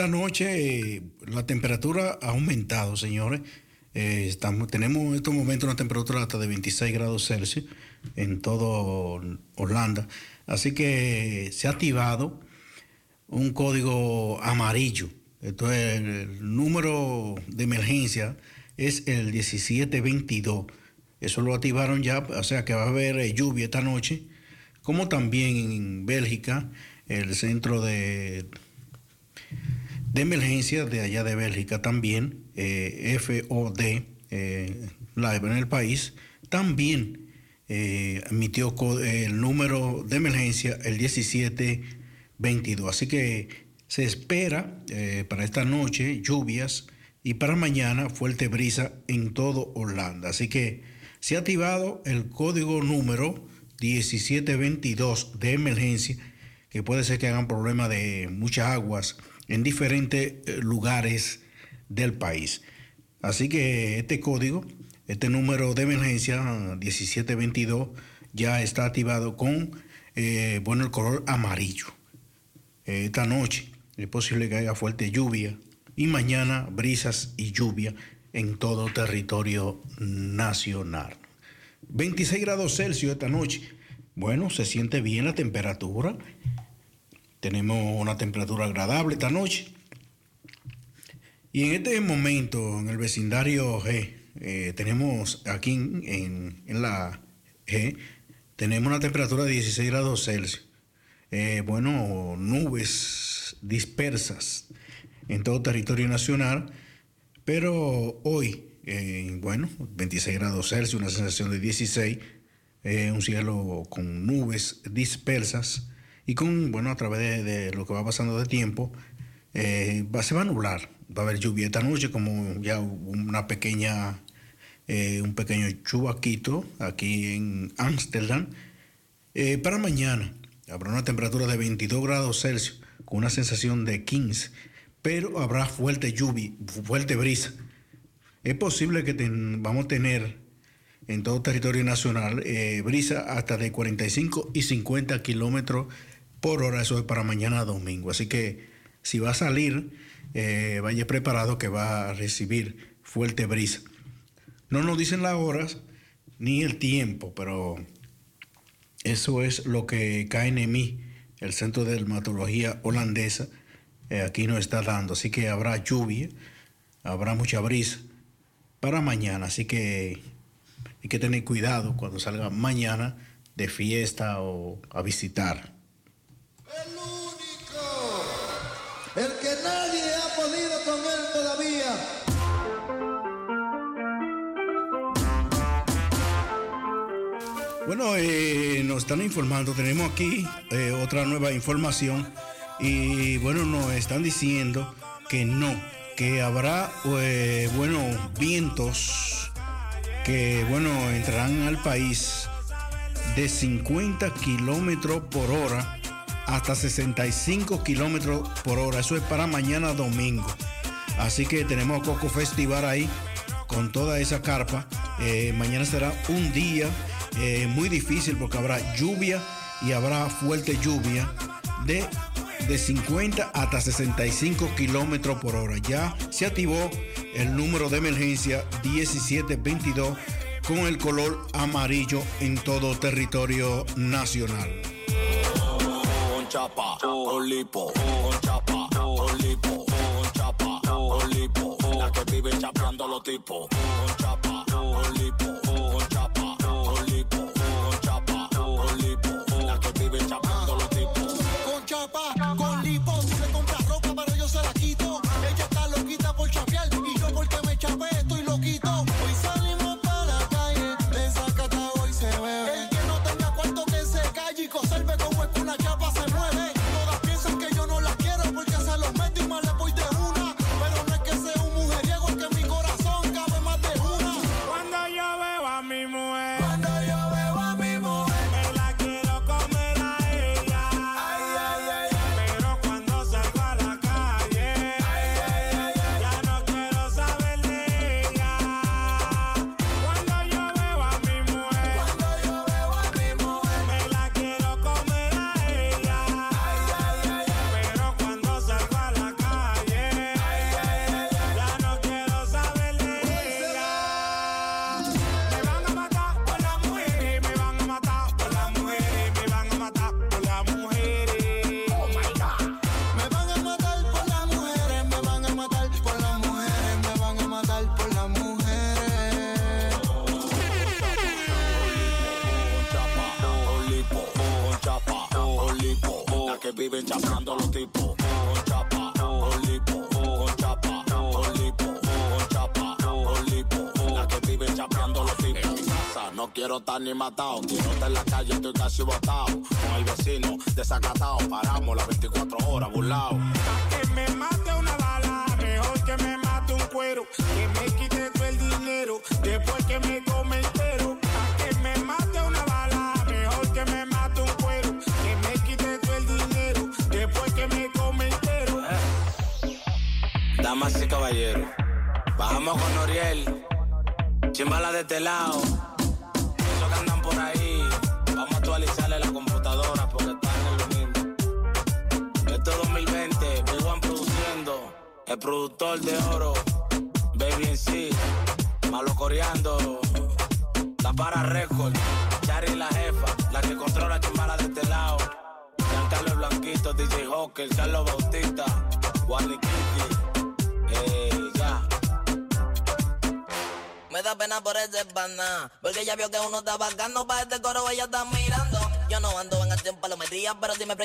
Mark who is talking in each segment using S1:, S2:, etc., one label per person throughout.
S1: esta noche eh, la temperatura ha aumentado, señores. Eh, tenemos en estos momentos una temperatura hasta de 26 grados Celsius en todo Holanda. Así que se ha activado un código amarillo. El número de emergencia es el 1722. Eso lo activaron ya, o sea que va a haber lluvia esta noche, como también en Bélgica, el centro de de emergencia de allá de Bélgica también, eh, FOD, eh, la en el país, también eh, emitió el número de emergencia el 1722. Así que se espera para esta noche lluvias y para mañana fuerte brisa en todo Holanda. Así que se ha activado el código número 1722 de emergencia, que puede ser que hagan problema de muchas aguas en diferentes eh, lugares del país. Así que este código, este número de emergencia 1722 ya está activado con eh, bueno, el color amarillo. Eh, esta noche es posible que haya fuerte lluvia y mañana brisas y lluvia en todo territorio nacional. 26 grados Celsius esta noche. Bueno, se siente bien la temperatura. Tenemos una temperatura agradable esta noche. Y en este momento, en el vecindario G, eh, tenemos aquí en, la G, tenemos una temperatura de 16 grados Celsius. Eh, bueno, nubes dispersas en todo territorio nacional, pero hoy, eh, bueno, 26 grados Celsius, una sensación de 16, un cielo con nubes dispersas y con, bueno, a través de, lo que va pasando de tiempo, eh, se va a nublar. Va a haber lluvia esta noche, como ya una pequeña, eh, un pequeño chubaquito aquí en Ámsterdam. Eh, para mañana habrá una temperatura de 22 grados Celsius con una sensación de 15, pero habrá fuerte lluvia, fuerte brisa. Es posible que vamos a tener en todo territorio nacional brisa hasta de 45 y 50 kilómetros por hora, eso es para mañana domingo. Así que si va a salir, eh, vaya preparado que va a recibir fuerte brisa. No nos dicen las horas ni el tiempo, pero eso es lo que mí el Centro de Dermatología Holandesa, eh, aquí nos está dando. Así que habrá lluvia, habrá mucha brisa para mañana. Así que hay que tener cuidado cuando salga mañana de fiesta o a visitar.
S2: El único, el que nadie ha podido con él todavía.
S1: Bueno, eh, nos están informando, tenemos aquí eh, otra nueva información y bueno, nos están diciendo que no, que habrá, eh, bueno, vientos que, bueno, entrarán al país de 50 kilómetros por hora hasta 65 kilómetros por hora. Eso es para mañana domingo. Así que tenemos Coco Festival ahí con toda esa carpa. Eh, mañana será un día eh, muy difícil porque habrá lluvia y habrá fuerte lluvia de, de 50 hasta 65 kilómetros por hora. Ya se activó el número de emergencia 1722 con el color amarillo en todo territorio nacional chapa, con lipo, con chapa, con lipo, con chapa, con lipo. La que vive chapeando los tipos, con chapa,
S3: matado. Tirota en la calle, estoy casi botado. Con el vecino, desacatado.
S4: Pero
S5: dime,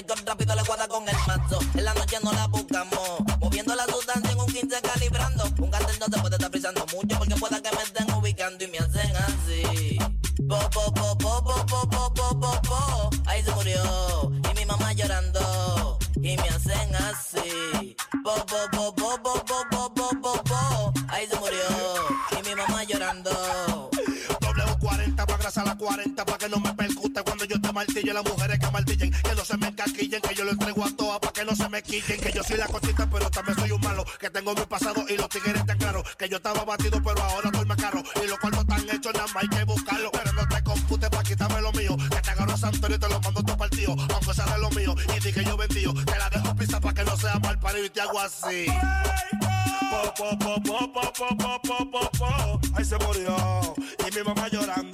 S5: Yo estaba batido, pero ahora estoy más caro. Y los cuartos están hechos, nada más hay que buscarlo. Pero no te computes para quitarme lo mío. Que te agarro a Santorio y te lo mando a tu partido. Aunque sea de lo mío, y di que yo vendío. Te la dejo pista para que no sea mal parido y te hago así. Ahí se murió. Y mi mamá llorando.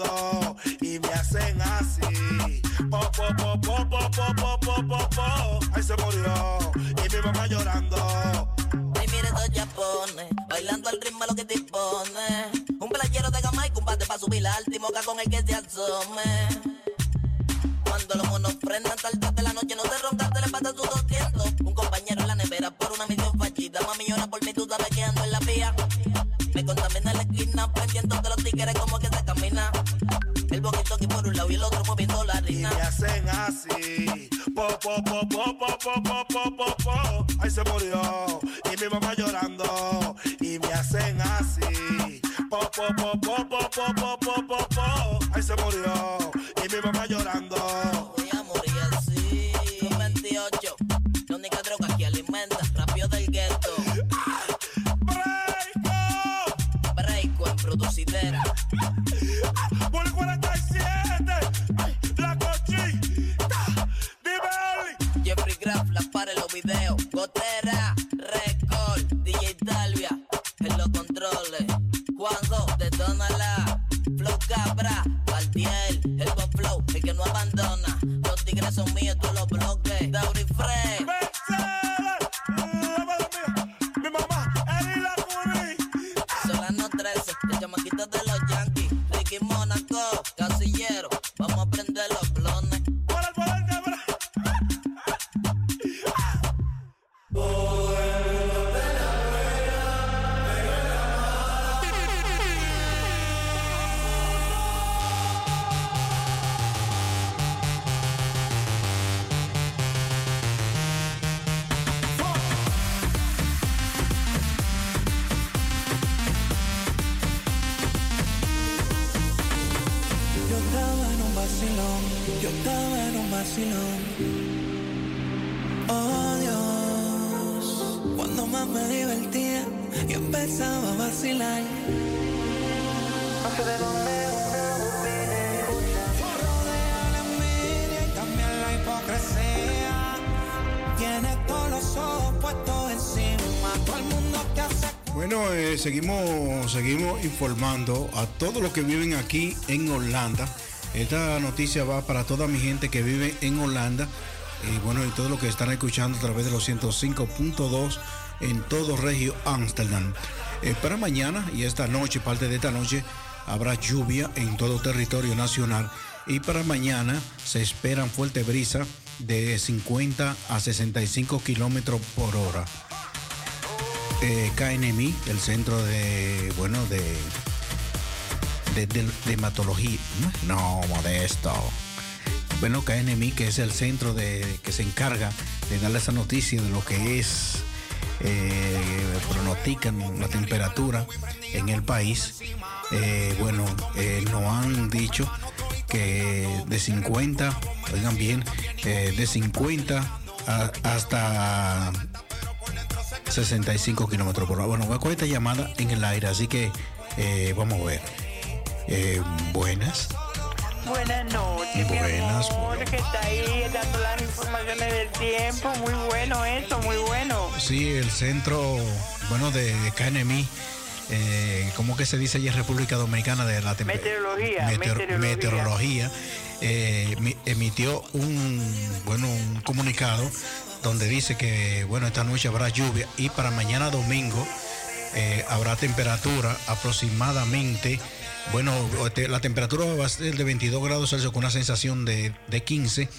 S6: Oh Dios, cuando más me divertía, yo empezaba a vacilar.
S1: Bueno, eh, seguimos, seguimos informando a todos los que viven aquí en Holanda. Esta noticia va para toda mi gente que vive en Holanda y bueno, y todo lo que están escuchando a través de los 105.2 en todo Regio Amsterdam. Eh, para mañana y esta noche, parte de esta noche, habrá lluvia en todo territorio nacional y para mañana se esperan fuerte brisa de 50 a 65 kilómetros por hora. Eh, KNMI, el centro de, bueno, de de, de- hematología. No, modesto. Bueno, KNMI, que es el centro de, que se encarga de darle esa noticia de lo que es, eh, pronostican la temperatura en el país. Eh, bueno, eh, nos han dicho que de 50, oigan bien, eh, de 50 a- hasta 65 kilómetros por hora. Bueno, voy a coger esta llamada en el aire, así que eh, vamos a ver. Eh, buenas.
S7: Buenas noches,
S1: Buenas,
S7: mi amor, que está ahí dando las informaciones del tiempo. Muy bueno eso, muy bueno.
S1: Sí, el centro, bueno, de KNMI, eh, ¿cómo que se dice allí en República Dominicana de la
S7: Meteorología,
S1: Meteor-
S7: meteorología.
S1: meteorología, eh, mi- emitió un, bueno, un comunicado donde dice que, bueno, esta noche habrá lluvia y para mañana domingo eh, habrá temperatura aproximadamente, bueno, la temperatura va a ser de 22 grados Celsius con una sensación de, de 15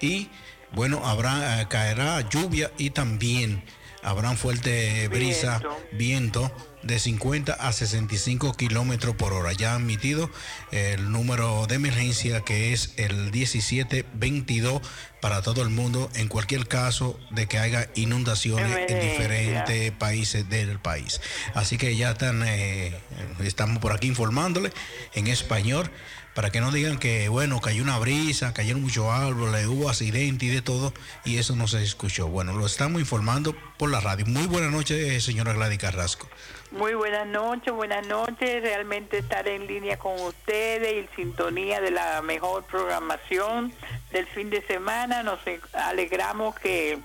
S1: y, bueno, habrá, eh, caerá lluvia y también habrán fuerte brisa, viento de 50 a 65 kilómetros por hora. Ya han emitido el número de emergencia que es el 1722 para todo el mundo en cualquier caso de que haya inundaciones en diferentes países del país. Así que ya están, eh, estamos por aquí informándole en español para que no digan que, bueno, cayó una brisa, cayeron muchos árboles, hubo accidente y de todo, y eso no se escuchó. Bueno, lo estamos informando por la radio. Muy buenas noches, señora Gladys Carrasco.
S7: Muy buenas noches, buenas noches. Realmente estar en línea con ustedes y en sintonía de la mejor programación del fin de semana. Nos alegramos que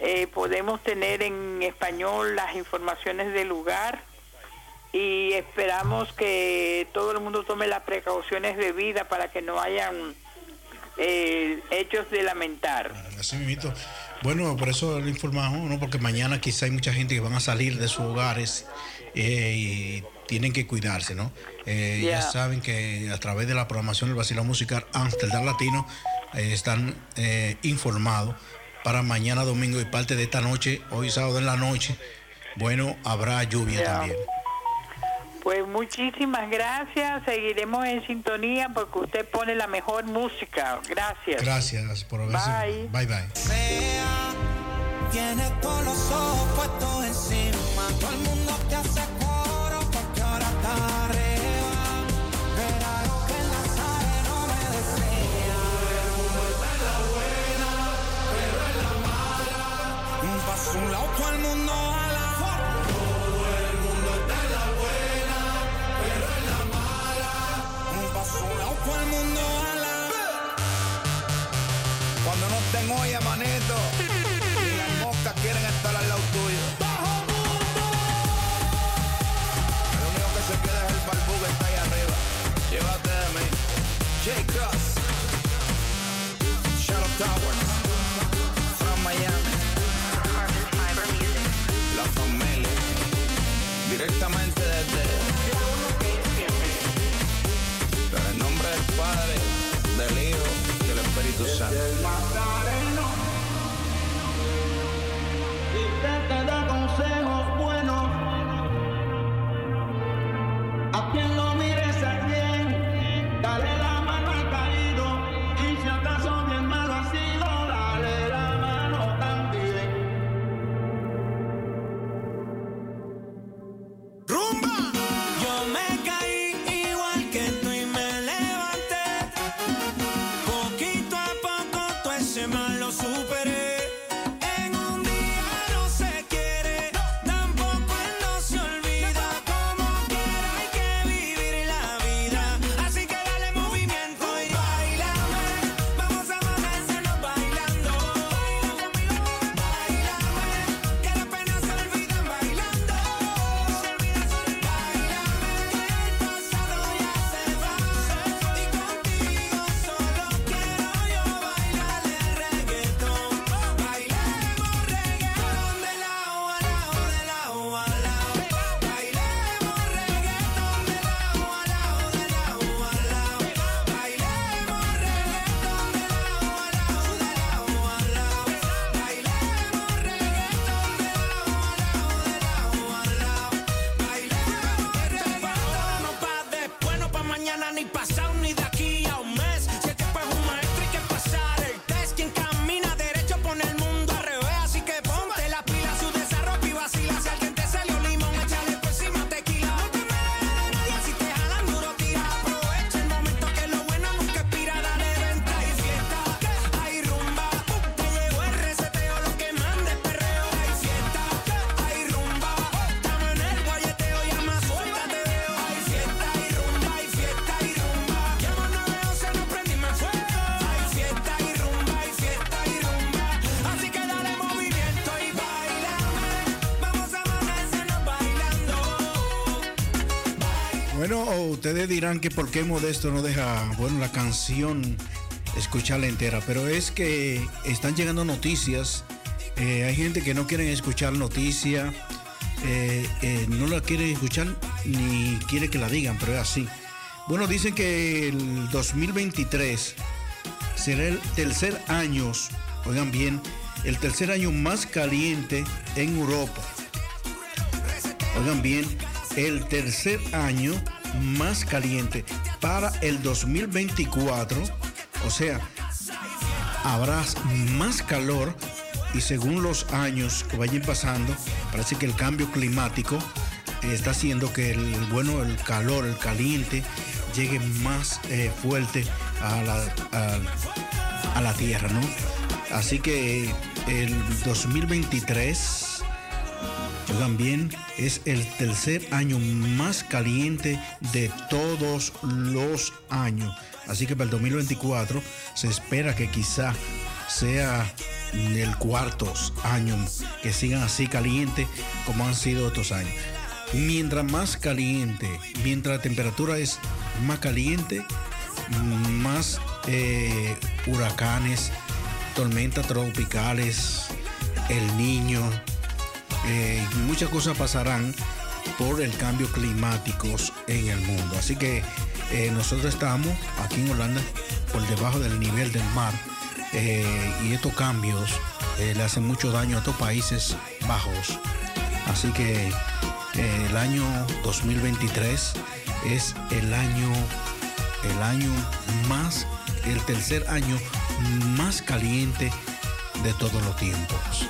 S7: eh, podemos tener en español las informaciones del lugar y esperamos que todo el mundo tome las precauciones debidas para que no hayan eh, hechos de lamentar.
S1: Así mismo. Bueno, por eso le informamos, ¿no? Porque mañana quizá hay mucha gente que van a salir de sus hogares eh, y tienen que cuidarse, ¿no? Eh, Ya
S7: Ya.
S1: saben que a través de la programación del Vacilón Musical Amsterdam Latino están informados para mañana domingo y parte de esta noche, hoy sábado en la noche, bueno, habrá lluvia también.
S7: Pues muchísimas gracias. Seguiremos en sintonía porque usted pone la mejor música. Gracias.
S1: Gracias por haberse.
S7: Bye.
S1: Bye bye.
S6: Tienes todos los ojos puestos encima. Todo el mundo te hace coro porque ahora está arriba. Era lo que la sabe no me decía. la buena, pero en la mala. Un paso a un lado, todo el mundo olla, manito. Y las moscas quieren estar al lado tuyo. El único que se queda es el barbú que está ahí arriba. Llévate de mí. J-Cross. Shadow Towers. From Miami. La familia. Directamente desde. En el nombre del Padre, del Hijo del Espíritu Santo.
S1: Ustedes dirán que por qué Modesto no deja, bueno, la canción escucharla entera, pero es que están llegando noticias. eh, hay gente que no quieren escuchar noticias, eh, eh, no la quieren escuchar ni quiere que la digan, pero es así. Bueno, dicen que el 2023 será el tercer año, oigan bien, el tercer año más caliente en Europa. Oigan bien, el tercer año más caliente para el 2024. O sea, habrá más calor y según los años que vayan pasando, parece que el cambio climático está haciendo que el bueno, el calor, el caliente llegue más eh, fuerte a la, a la tierra, ¿no? Así que el 2023 Bien, es el tercer año más caliente de todos los años. Así que para el 2024 se espera que quizá sea el cuarto año que sigan así caliente como han sido estos años. Mientras más caliente, mientras la temperatura es más caliente, más eh, huracanes, tormentas tropicales, el niño, eh, muchas cosas pasarán por el cambio climático en el mundo. Así que eh, nosotros estamos aquí en Holanda por debajo del nivel del mar eh, y estos cambios le hacen mucho daño a estos países bajos. Así que el año 2023 es el año, el año más, el tercer año más caliente de todos los tiempos.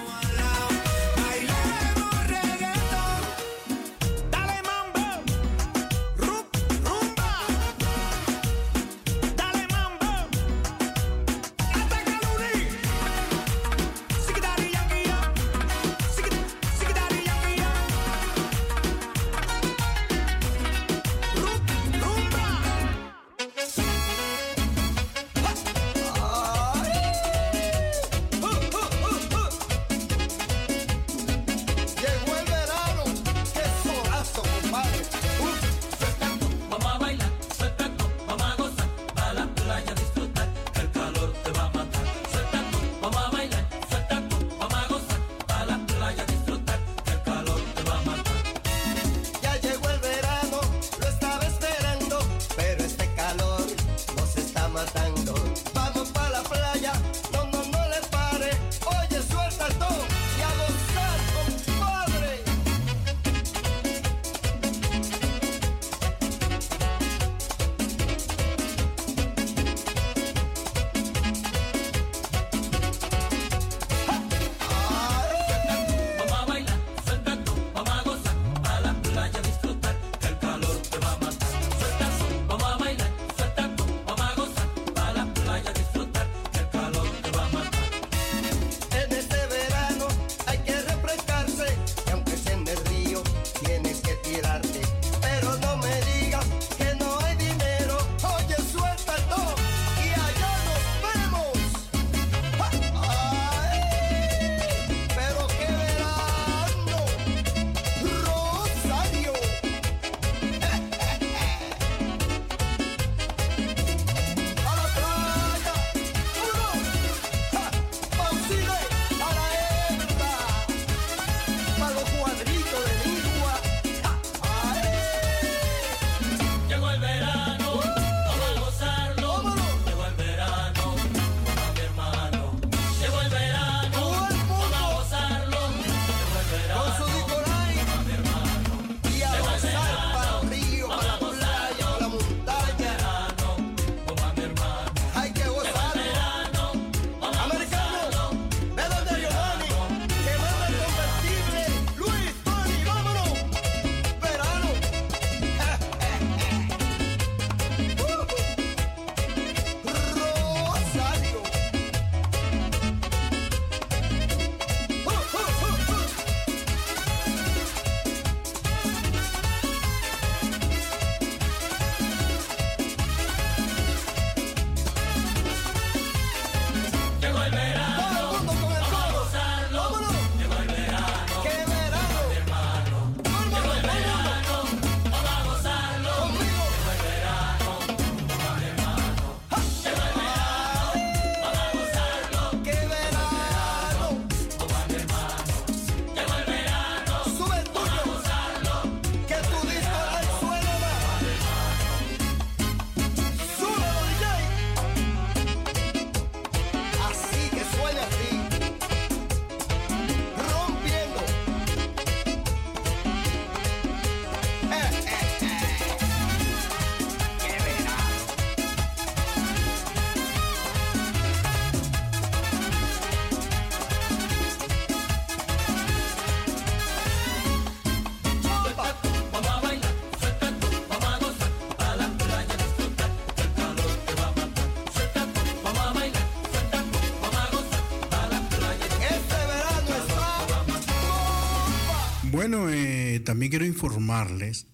S1: También quiero informarles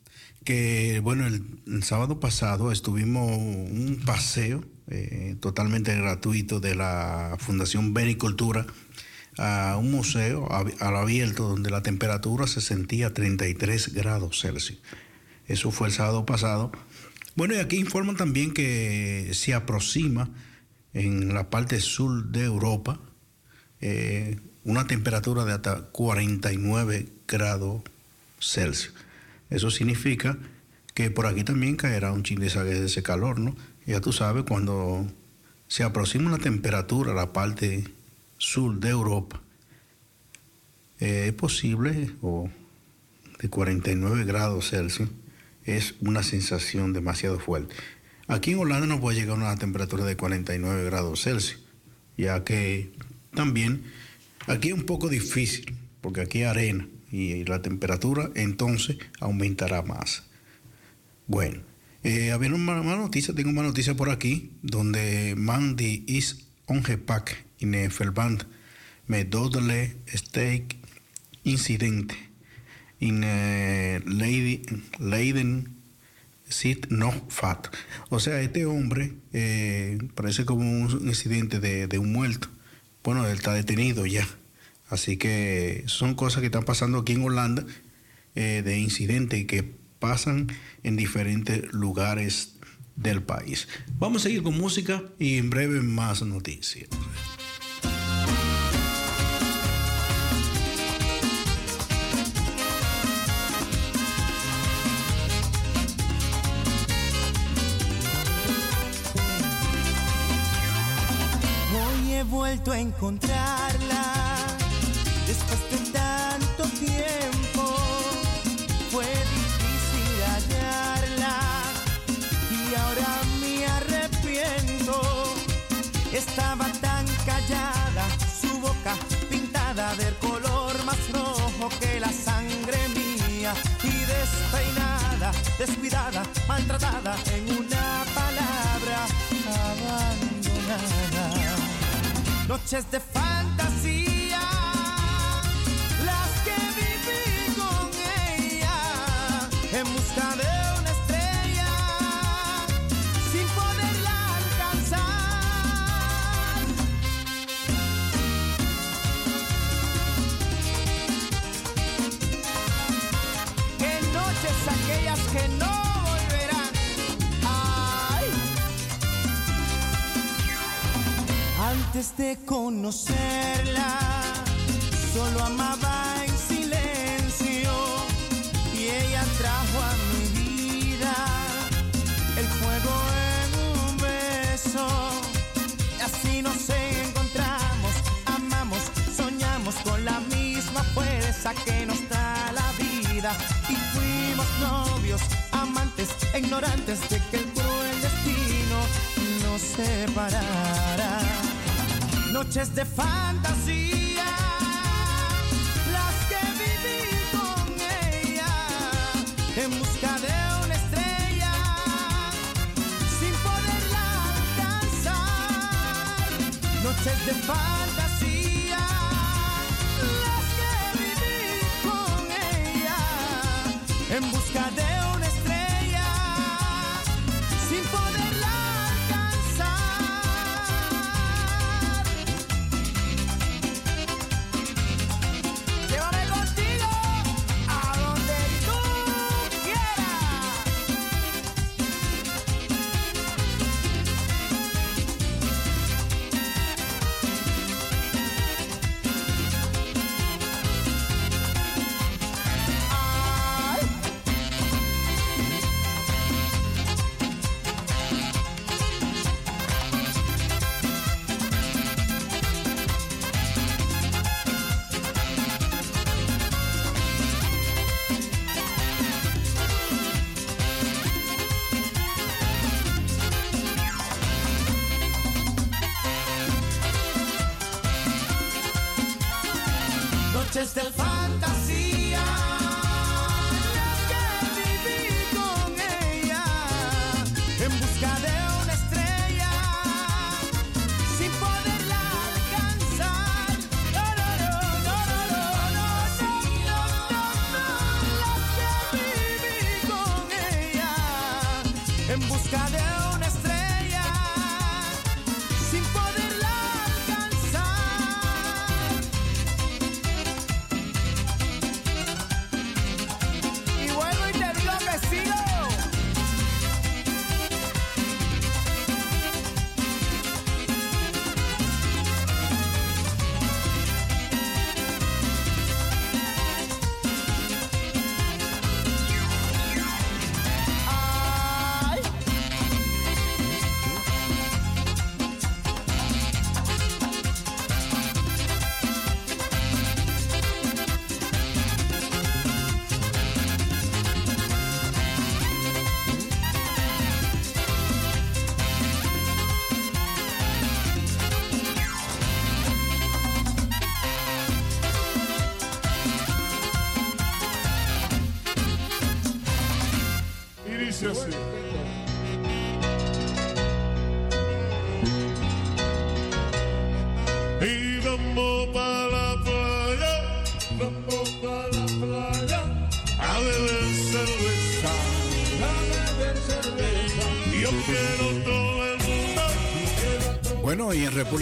S1: que, bueno, el, sábado pasado estuvimos un paseo eh, totalmente gratuito de la Fundación Benicultura a un museo al abierto donde la temperatura se sentía a 33 grados Celsius. Eso fue el sábado pasado. Bueno, y aquí informan también que se aproxima en la parte sur de Europa eh, una temperatura de hasta 49 grados Celsius. Eso significa que por aquí también caerá un chin de ese calor, ¿no? Ya tú sabes, cuando se aproxima una temperatura a la parte sur de Europa, eh, es posible, o de 49 grados Celsius, es una sensación demasiado fuerte. Aquí en Holanda no puede llegar a una temperatura de 49 grados Celsius, ya que también aquí es un poco difícil, porque aquí hay arena y la temperatura entonces aumentará más. Bueno, eh, había una mala noticia, tengo una noticia por aquí, donde Mandy is ongepak in el verband med dodele steak incidente in eh, Lady, Leiden sit no fat. O sea, este hombre eh, parece como un incidente de, de un muerto. Bueno, él está detenido ya. Así que son cosas que están pasando aquí en Holanda, eh, de incidentes que pasan en diferentes lugares del país. Vamos a seguir con música y en breve más noticias.
S8: Hoy he vuelto a encontrarla en una palabra abandonada. Noches de fantasía, las que viví con ella en busca de Antes de conocerla, solo amaba en silencio y ella trajo a mi vida el fuego en un beso. Y así nos encontramos, amamos, soñamos con la misma fuerza que nos da la vida y fuimos novios, amantes, ignorantes de que el cruel destino nos separara. Noches de fantasía, las que viví con ella en busca de una estrella sin poderla alcanzar. Noches de fantasía, las que viví con ella en busca de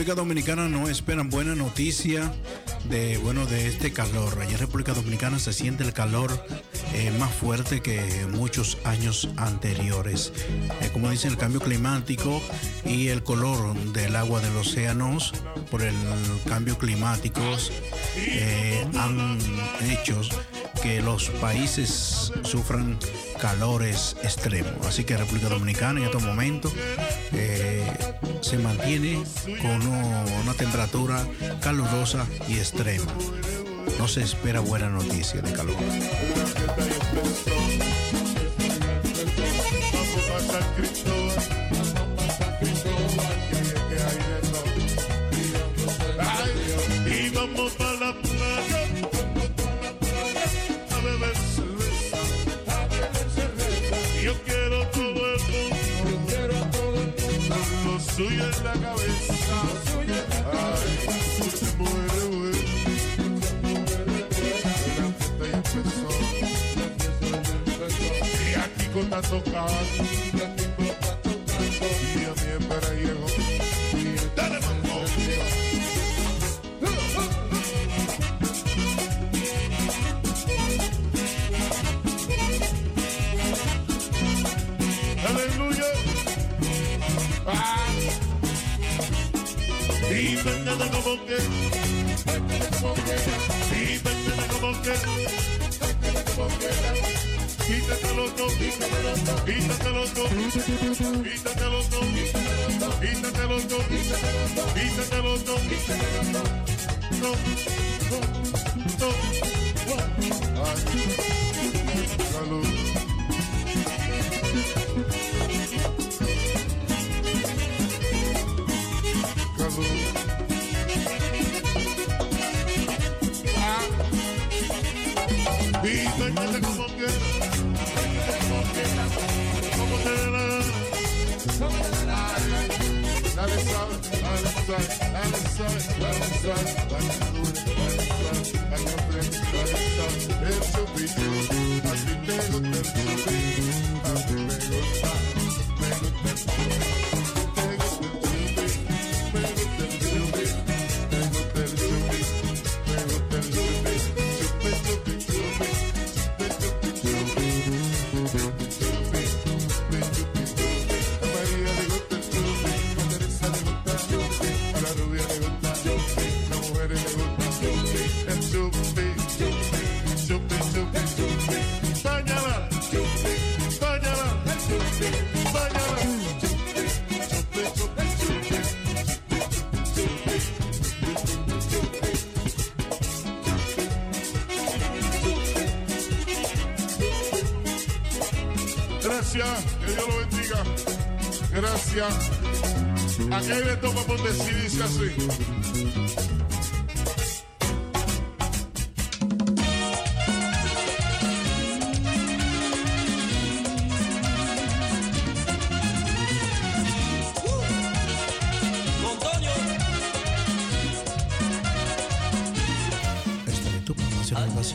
S9: República Dominicana no esperan buena noticia de, bueno, de este calor. Allá en República Dominicana se siente el calor eh, más fuerte que muchos años anteriores. Eh, como dicen, el cambio climático y el color del agua de los océanos por el cambio climático eh, han hecho que los países sufran calores extremos. Así que República Dominicana en estos momentos se mantiene con una temperatura calurosa y extrema. No se espera buena noticia de calor.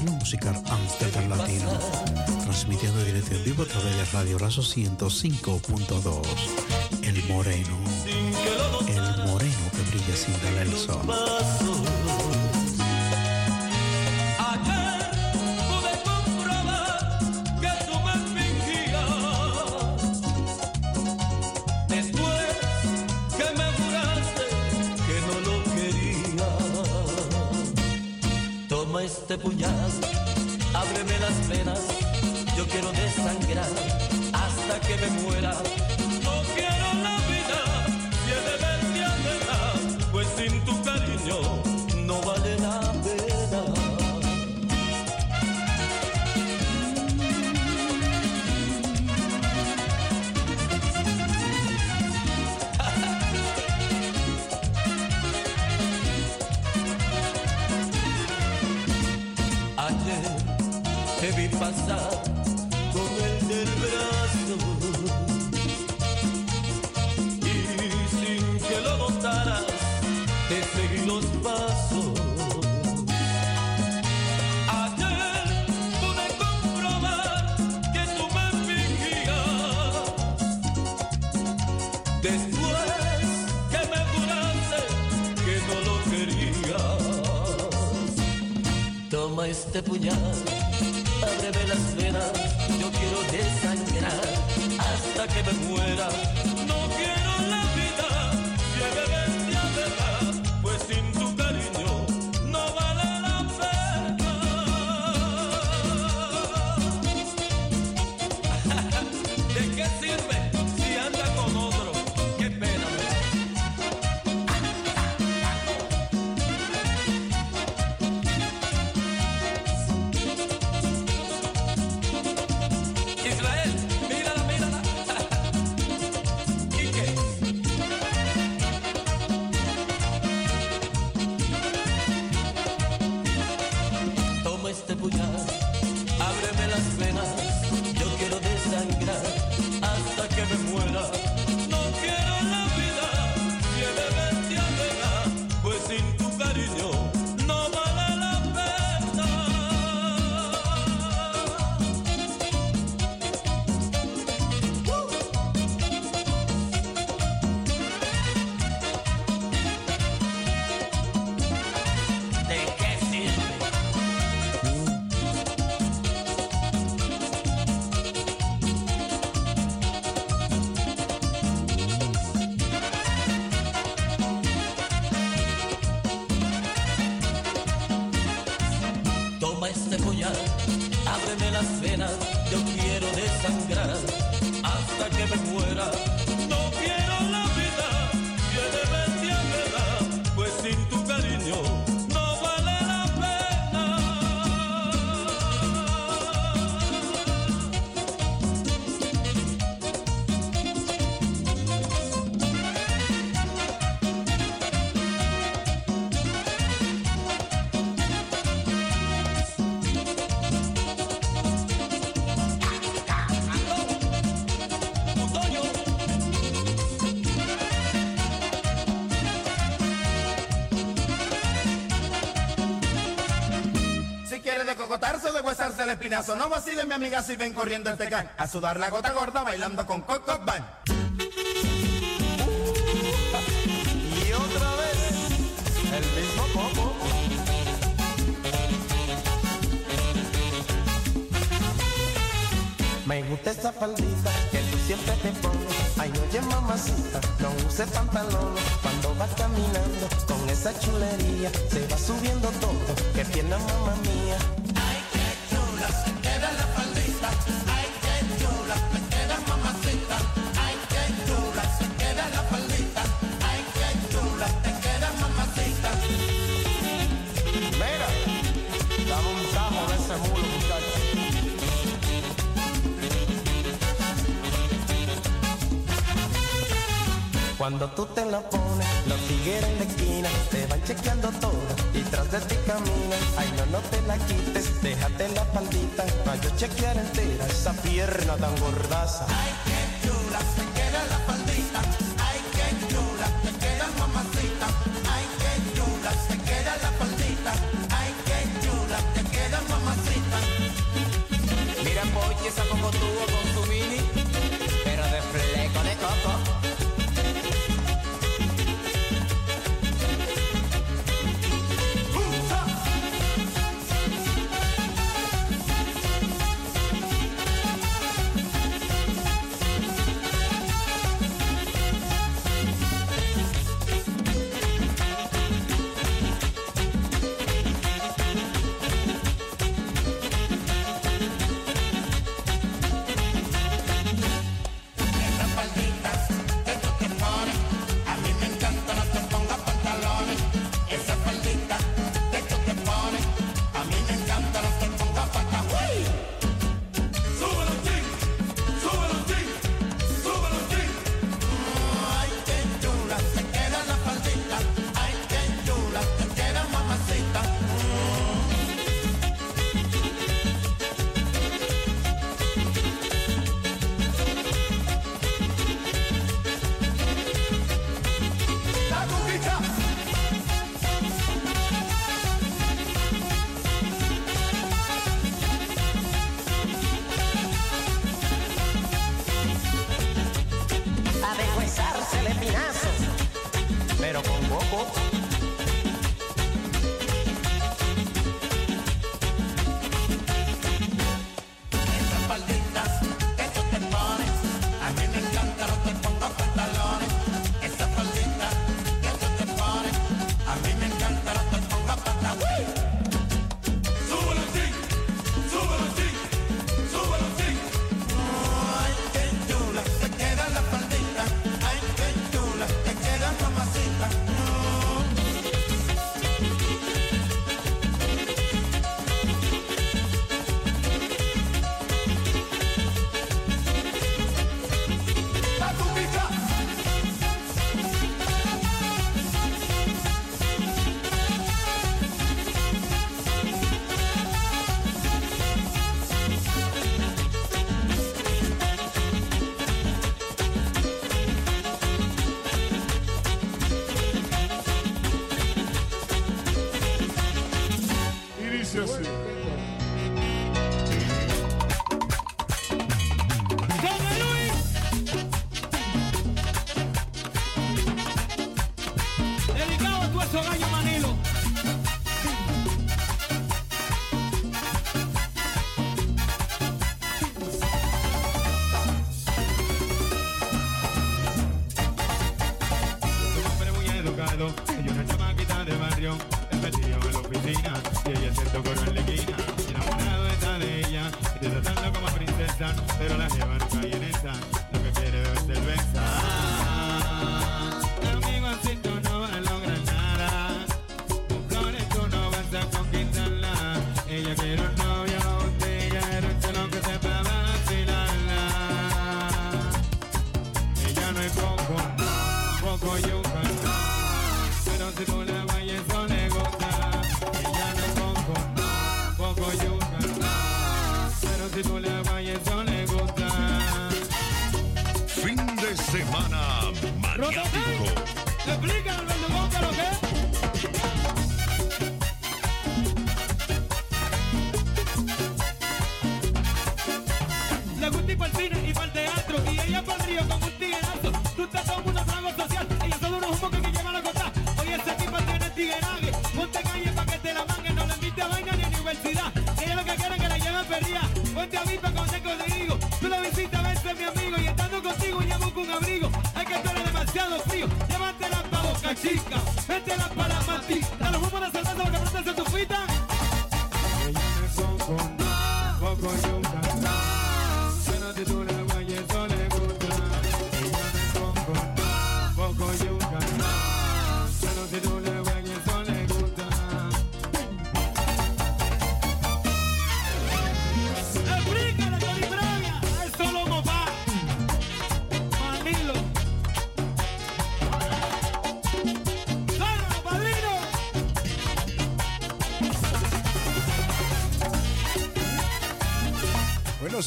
S1: Estilo musical Amsterdam Latino. Transmitiendo directo en vivo a través de Radio Razo 105.2. El Moreno. El Moreno que brilla sin darle el sol.
S10: Puñal, ábreme las venas. Yo quiero desangrar hasta que me muera. El
S11: espinazo, no vacile mi amiga si ven corriendo el tecán. A sudar la gota gorda bailando con Coco Band.
S12: Y otra vez, el mismo combo.
S13: Me gusta esa faldita que tú siempre te pones. Ay, oye, mamacita, no use pantalones. Cuando vas caminando con esa chulería, se va subiendo todo. Que pierna, mamá mía. Cuando tú te la pones, los tigres en la esquina te van chequeando todo y tras de ti caminan. Ay, no, no te la quites, déjate la faldita para yo chequear entera esa pierna tan gordaza.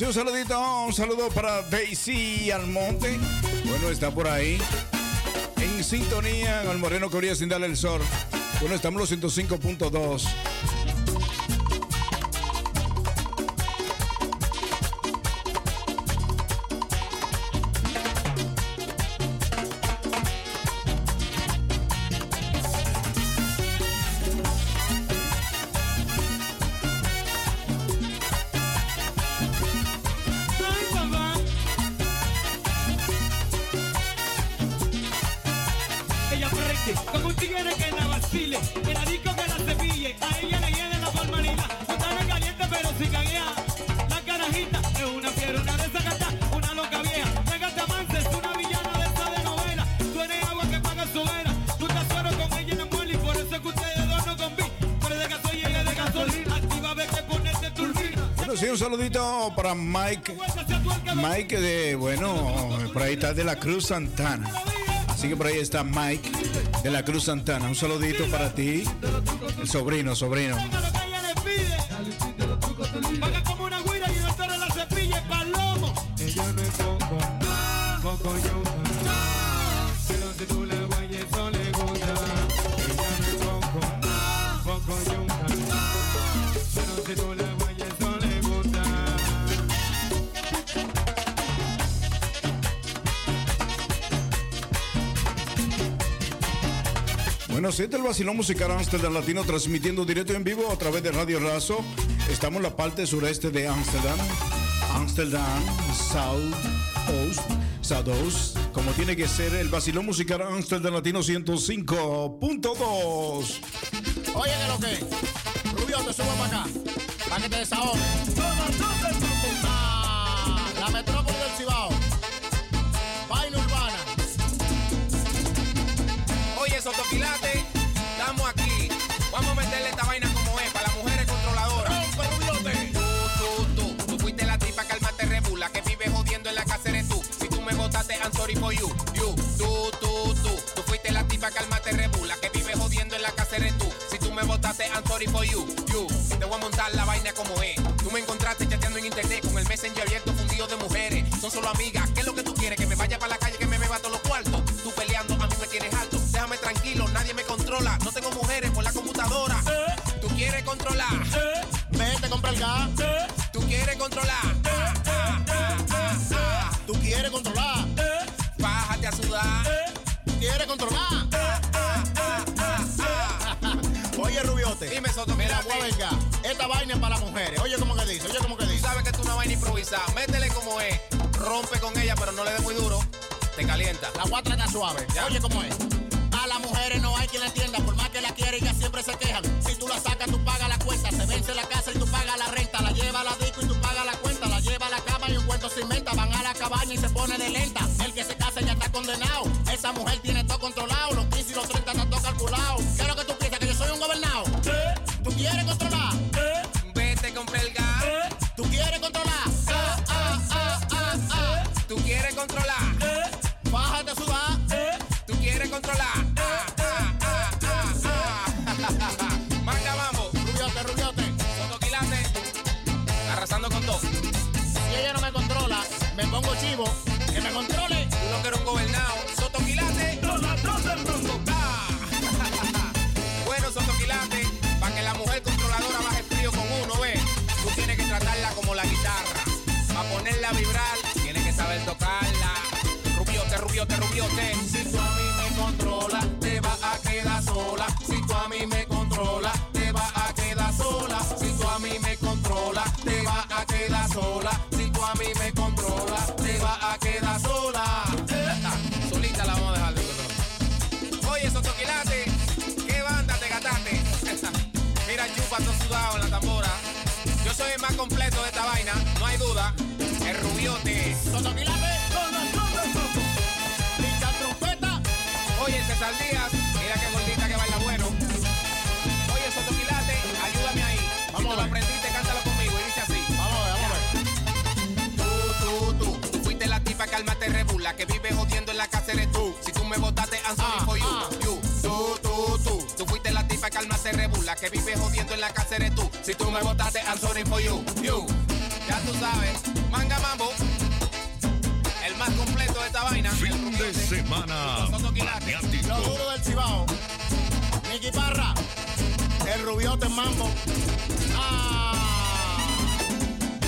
S14: un
S1: saludito, un saludo para Daisy Almonte. Bueno, está por ahí. En sintonía con el Moreno Corría sin darle el sol. Bueno, estamos en los 105.2. Mike. Mike de, bueno, por ahí está de la Cruz Santana. Así que por ahí está Mike de la Cruz Santana. Un saludito para ti. El sobrino, sobrino.
S15: Paga como una güira y el toro la cepilla y palomo.
S14: Ella no es
S1: El vacilón musical Amsterdam Latino transmitiendo directo en vivo a través de Radio Razo. Estamos en la parte sureste de Amsterdam. Amsterdam, South Coast, South Coast, como tiene que ser el vacilón musical Amsterdam Latino 105.2.
S16: Oye, ¿qué lo que? Rubio, te para acá. Que. Ah, la metrópoli del Cibao. Vaina urbana.
S17: Oye, Sotoquilate, sorry for you. You, tú, tú, tú, tú fuiste la tipa, cálmate, rebula, que vive jodiendo en la casa eres tú. Si tú me botaste, I'm sorry for you. You, te voy a montar la vaina como es. Tú me encontraste chateando en internet con el messenger abierto fundido de mujeres. Son solo amigas, Soto,
S16: Mira, venga. Esta vaina es para las mujeres. Oye, ¿cómo que dice? Oye, ¿cómo que
S17: Tú
S16: dice?
S17: sabes que tú no vas a improvisar. Métele como es. Rompe con ella, pero no le des muy duro. Te calienta.
S16: La voy a tratar suave.
S17: Ya.
S16: Oye, ¿cómo es? A las mujeres no hay quien la entienda, por más que la quiere, ellas siempre se quejan. Si tú la sacas, tú pagas la cuenta. Se vence la casa y tú pagas la renta. La lleva a la disco y tú pagas la cuenta. La lleva a la cama y un cuento se inventa. Van a la cabaña y se pone de lenta. El que se casa ya está condenado. Esa mujer tiene todo controlado. Controle.
S17: Más completo de esta vaina, no hay duda. El rubiote.
S16: Sotoquilate. Linda trompeta.
S17: Oye, César Díaz, mira qué gordita que baila bueno. Oye, Sotoquilate, ayúdame ahí.
S16: Vamos
S17: si tú lo aprendiste, cántalo conmigo y dice así.
S16: Vamos a ver, vamos a ver.
S17: Tú, tú, tú, tú fuiste la tipa cálmate rebula que vive jodiendo en la casa eres tú. Si tú me botaste, I'm sorry
S16: Ah,
S17: for you.
S16: ah.
S17: You, tú, tú, tú, tú fuiste la tipa cálmate rebula que vive jodiendo en la casa eres tú. Si tú me botaste, I'm sorry for you. You, ya tú sabes, manga mambo. El más completo de esta vaina.
S18: Fin de semana
S16: Lo duro del Cibao. Nicky Parra. El rubiote en mambo. Ah.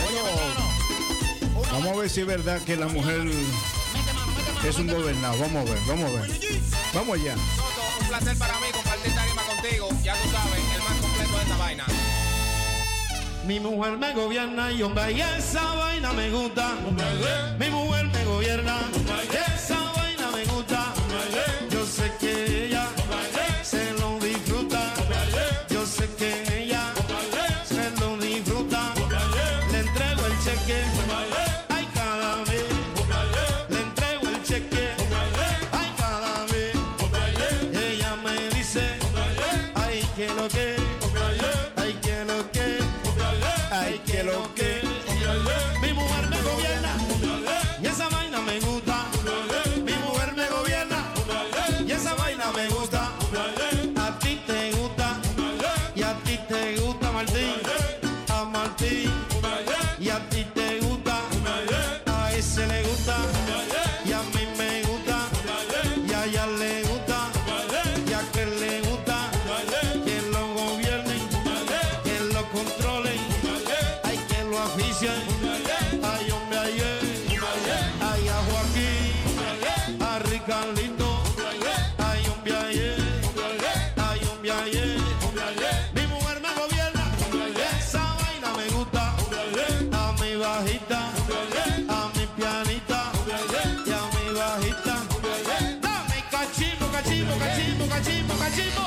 S16: Oye,
S1: Vamos a ver si es verdad que la mujer es un gobernado. Vamos a ver, vamos a ver. Vamos allá.
S17: Soto, un placer para mí compartir tarima contigo. Ya tú sabes, el más completo de esta vaina.
S14: Mi mujer me gobierna y hombre, y esa vaina me gusta. Mi mujer me gobierna, y esa vaina me gusta.
S19: Cachimbo, cachimbo, cachimbo, cachimbo,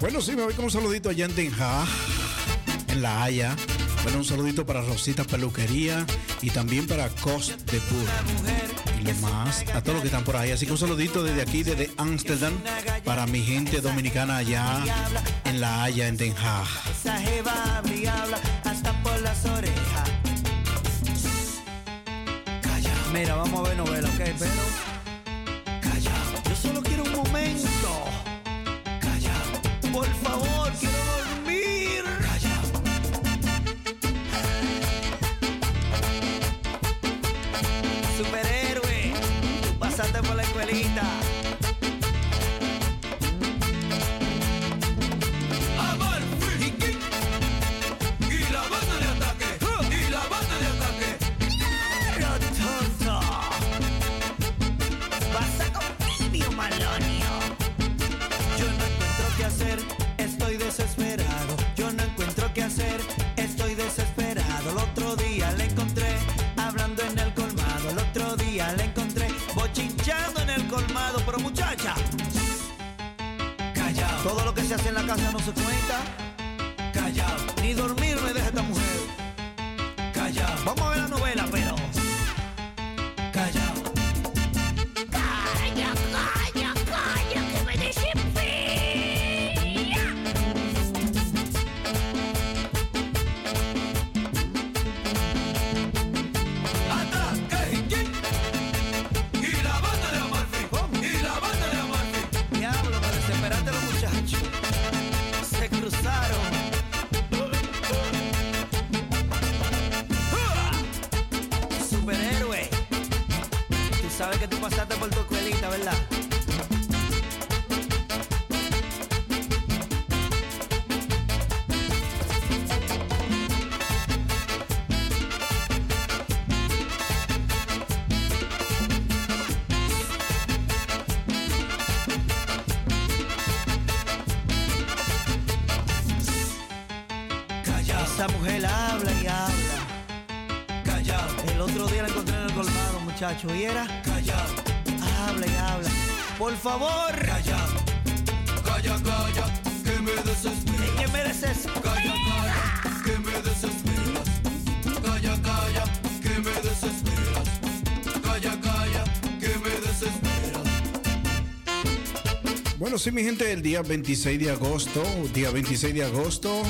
S1: Bueno, sí, me voy con un saludito allá en Den Haag, en La Haya. Bueno, un saludito para Rosita Peluquería y también para Cost de Pur. Y lo más, a todos los que están por ahí. Así que un saludito desde aquí, desde Ámsterdam, para mi gente dominicana allá en La Haya, en Den Haag.
S8: Mira, vamos a ver novela, ¿ok? Pero. Solo quiero Por favor. En la casa no se cuenta. Callao. Ni dormir me deja
S1: sí, mi gente, el día 26 de agosto, día 26 de agosto,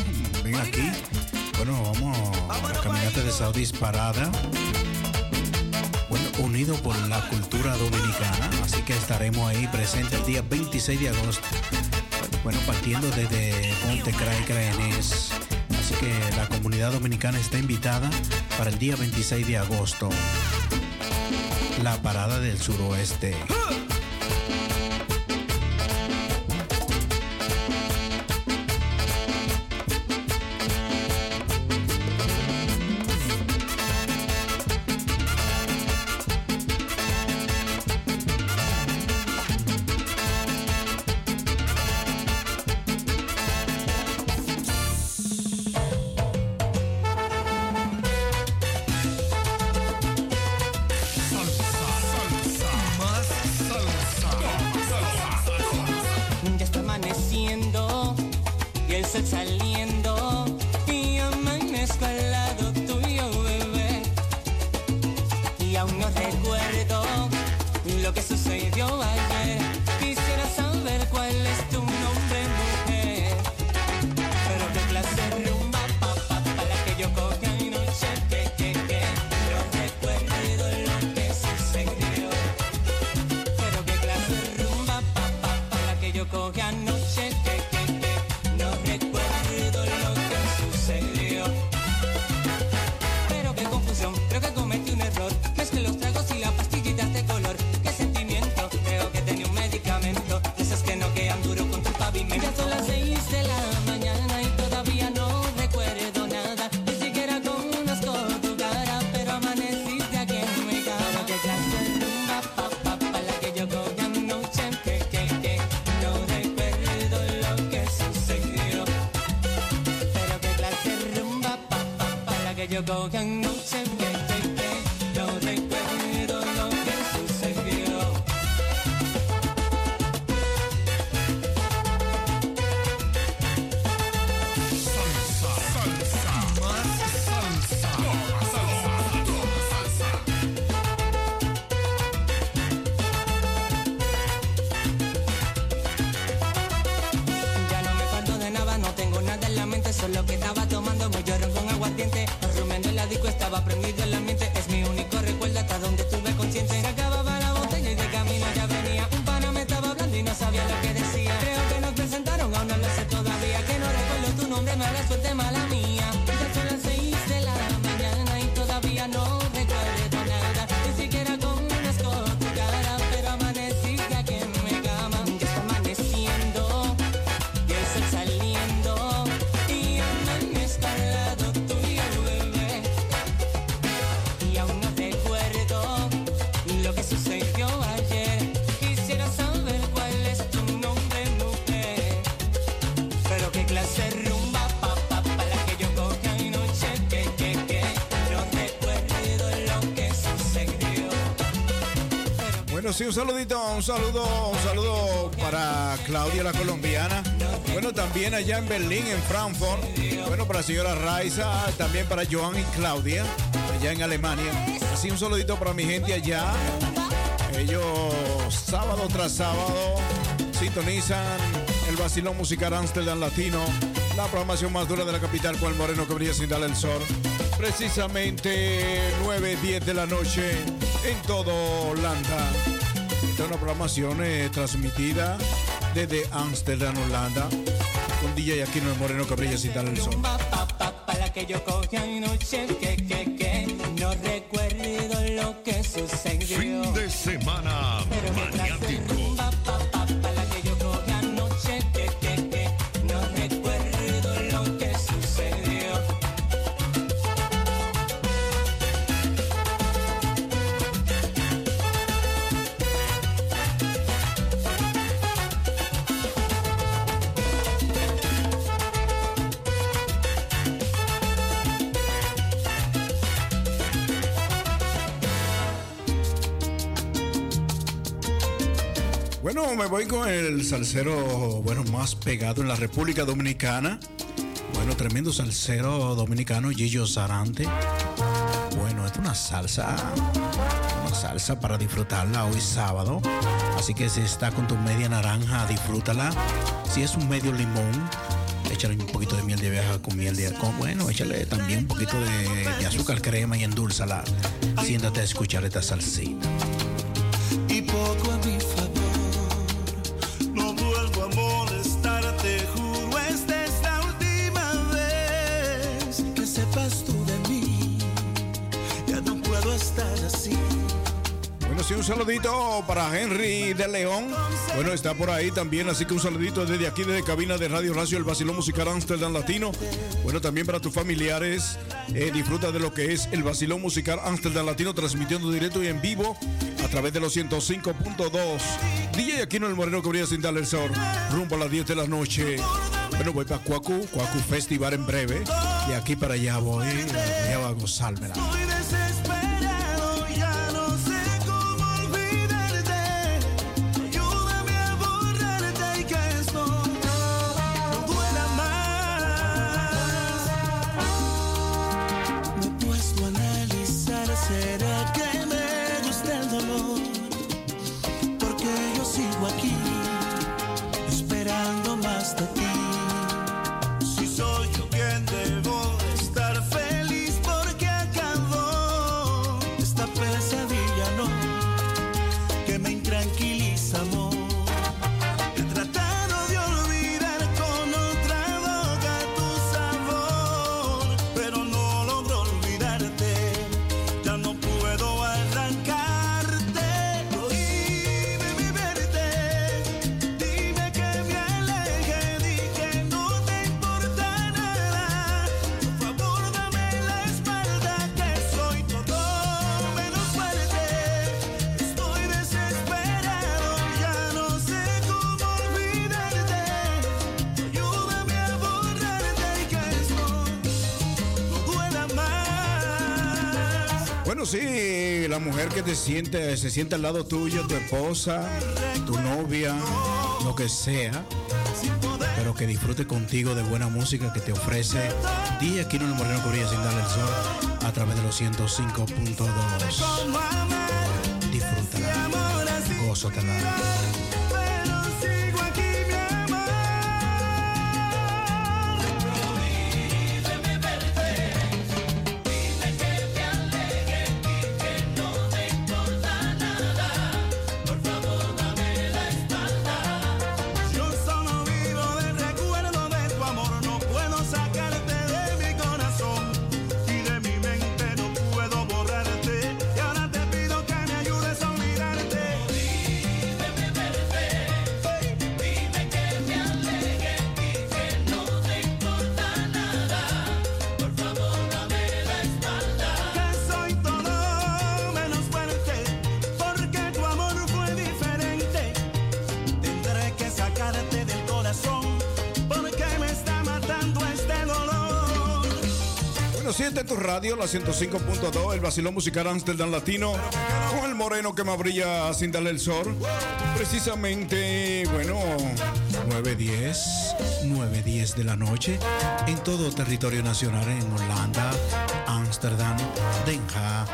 S1: ven aquí. Bueno, vamos a la caminata de Saudis Parada. Bueno, unido por la cultura dominicana, así que estaremos ahí presentes el día 26 de agosto. Bueno, partiendo desde Ponte Cray Craenés. Así que la comunidad dominicana está invitada para el día 26 de agosto. La parada del suroeste. Sí, un saludito, un saludo, un saludo para Claudia la colombiana. Bueno, también allá en Berlín, en Frankfurt. Bueno, para la señora Raiza, también para Joan y Claudia, allá en Alemania. Así un saludito para mi gente allá. Ellos sábado tras sábado sintonizan el vacilón musical Amsterdam Latino, la programación más dura de la capital con el moreno que brilla sin darle el sol. Precisamente 9, 10 de la noche en todo Holanda. Esta es una programación eh, transmitida desde Amsterdam, Holanda, con DJ Aquino el Moreno que brilla sin darle el sol.
S18: Pa, pa, pa, la que yo cogí anoche, que, que, que. No recuerdo lo que sucedió.
S20: Fin de semana maniático.
S1: Voy con el salsero, bueno, más pegado en la República Dominicana. Bueno, tremendo salsero dominicano, Gillo Sarante. Bueno, es una salsa, una salsa para disfrutarla hoy sábado. Así que si está con tu media naranja, disfrútala. Si es un medio limón, échale un poquito de miel de abeja con miel de con, Bueno, échale también un poquito de, de azúcar crema y endulzala. Siéntate a escuchar esta salsita.
S21: y poco
S1: saludito para Henry de León. Bueno, está por ahí también, así que un saludito desde aquí, desde cabina de Radio Racio, el Vacilón Musical Amsterdam Latino. Bueno, también para tus familiares, eh, disfruta de lo que es el Vacilón Musical Amsterdam Latino, transmitiendo directo y en vivo a través de los 105.2. DJ Aquino el Moreno brilla sin darle el sol, rumbo a las 10 de la noche. Bueno, voy para Cuacu, Cuacu Festival en breve. De aquí para allá voy, voy a gozármela. La mujer que te siente, se siente al lado tuyo, tu esposa, tu novia, lo que sea, pero que disfrute contigo de buena música que te ofrece Día en el Moreno Corilla sin darle el sol a través de los 105.2. radio, la 105.2, el vacilón musical Amsterdam Latino, con el moreno que me brilla sin darle el sol. Precisamente, bueno, 9.10, 9.10 de la noche, en todo territorio nacional, en Holanda, Ámsterdam, Den Haag,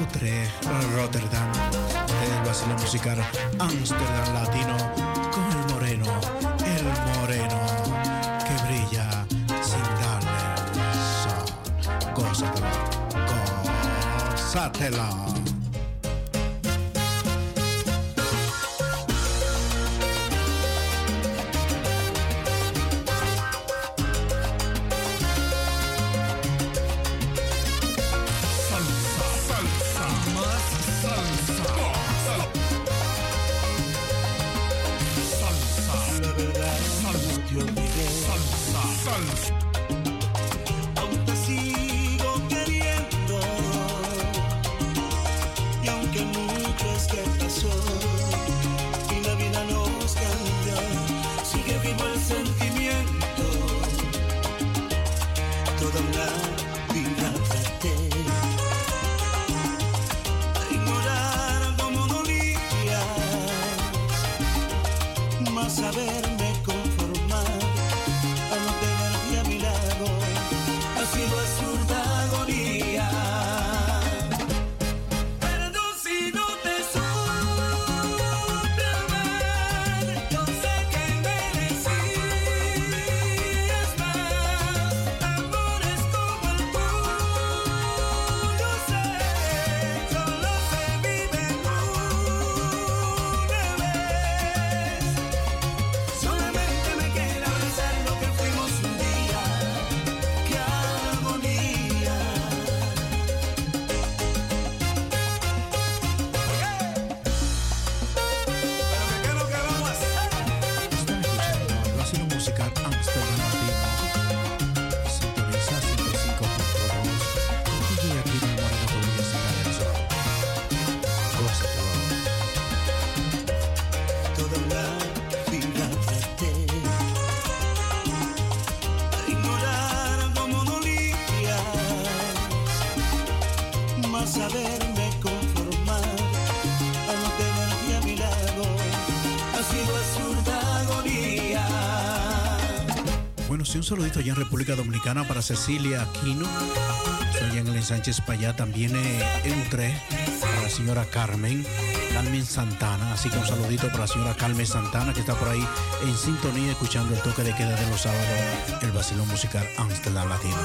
S1: Utrecht, Rotterdam, el vacilón musical Amsterdam Latino, con el moreno, el moreno
S21: fatela. Saludito allá en República Dominicana para Cecilia Aquino. Allá en el ensanche España, también eh, en Utrecht, para la señora Carmen, Carmen Santana. Así que un saludito para la señora Carmen Santana, que está por ahí en sintonía, escuchando el toque de queda de los sábados, el vacilón musical Amsterdam Latino.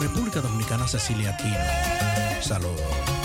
S21: República Dominicana, Cecilia Aquino. Saludos.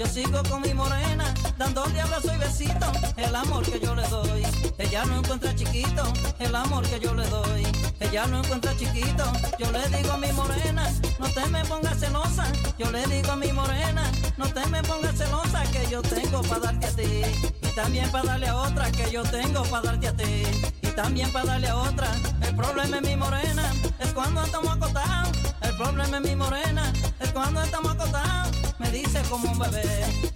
S22: Yo
S23: sigo con mi morena, dándole abrazo y besito. El amor que yo le doy, ella no encuentra chiquito. El amor que yo le doy, ella no encuentra chiquito. Yo le digo a mi morena, no te me pongas celosa. Yo le digo a mi morena, no te me pongas celosa que yo tengo para darte a ti. Y también para darle a otra que yo tengo para darte a ti. Y también para darle a otra. El problema es mi morena, es cuando estamos acotados. El problema es mi morena, es cuando estamos acotados. Dice como un bebé,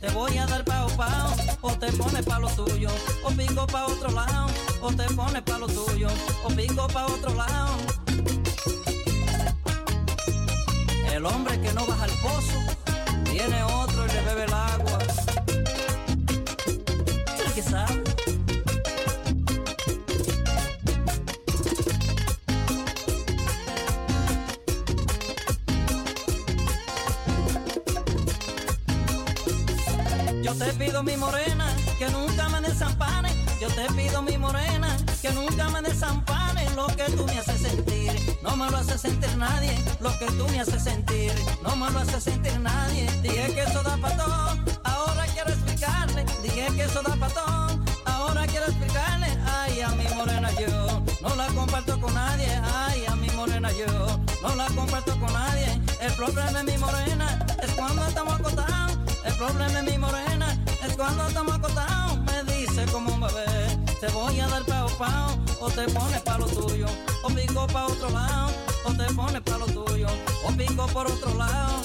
S23: te voy a dar pao pao, o te pones pa' lo tuyo, o pico pa' otro lado, o te pones pa' lo tuyo, o pico pa' otro lado. El hombre que no baja al pozo, tiene otro y le bebe el pido mi morena que nunca me desampare. Yo te pido mi morena que nunca me desampare. Lo que tú me haces sentir, no me lo hace sentir nadie. Lo que tú me haces sentir, no me lo hace sentir nadie. Dije que eso da pa' todo, ahora quiero explicarle. Dije que eso da pa' todo, ahora quiero explicarle. Ay, a mi morena yo no la comparto con nadie. Ay, a mi morena yo no la comparto con nadie. El problema es mi morena, es cuando estamos acotados. El problema es mi morena, es cuando estamos acotados. Me dice como un bebé, te voy a dar pao pao, o te pones pa' lo tuyo, o pico pa' otro lado, o te pones pa' lo tuyo, o pico por otro lado.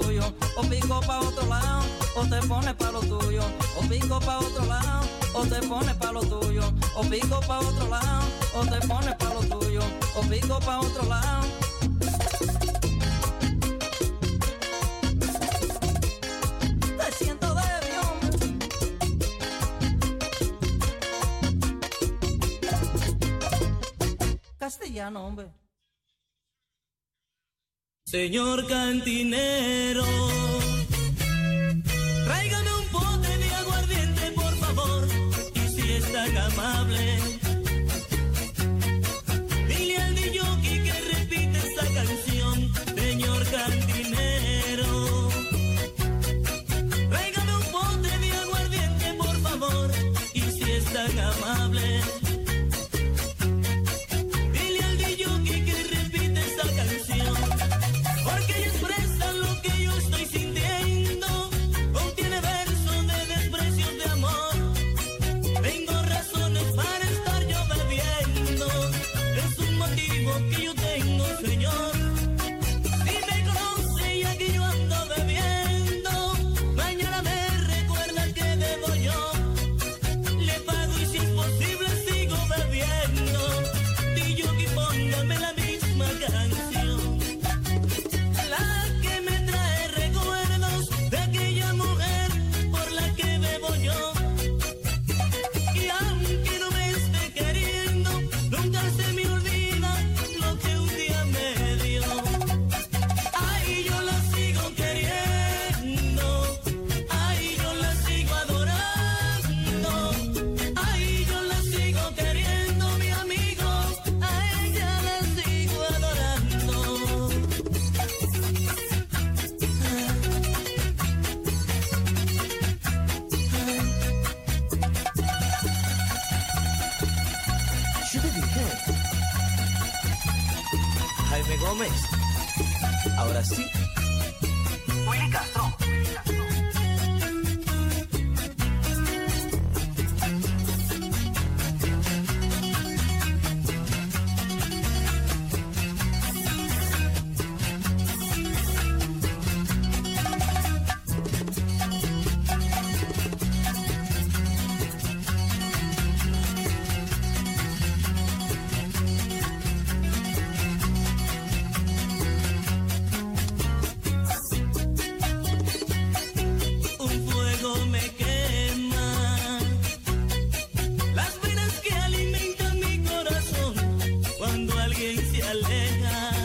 S23: Tuyo, o pico pa' otro lado, o te pones pa' lo tuyo, o pico pa' otro lado, o te pones pa' lo tuyo, o pico pa' otro lado, o te pones pa' lo tuyo, o pico pa' otro lado.
S24: Señor cantinero, tráigame un pote de aguardiente, por favor, y si es tan alguien se aleja.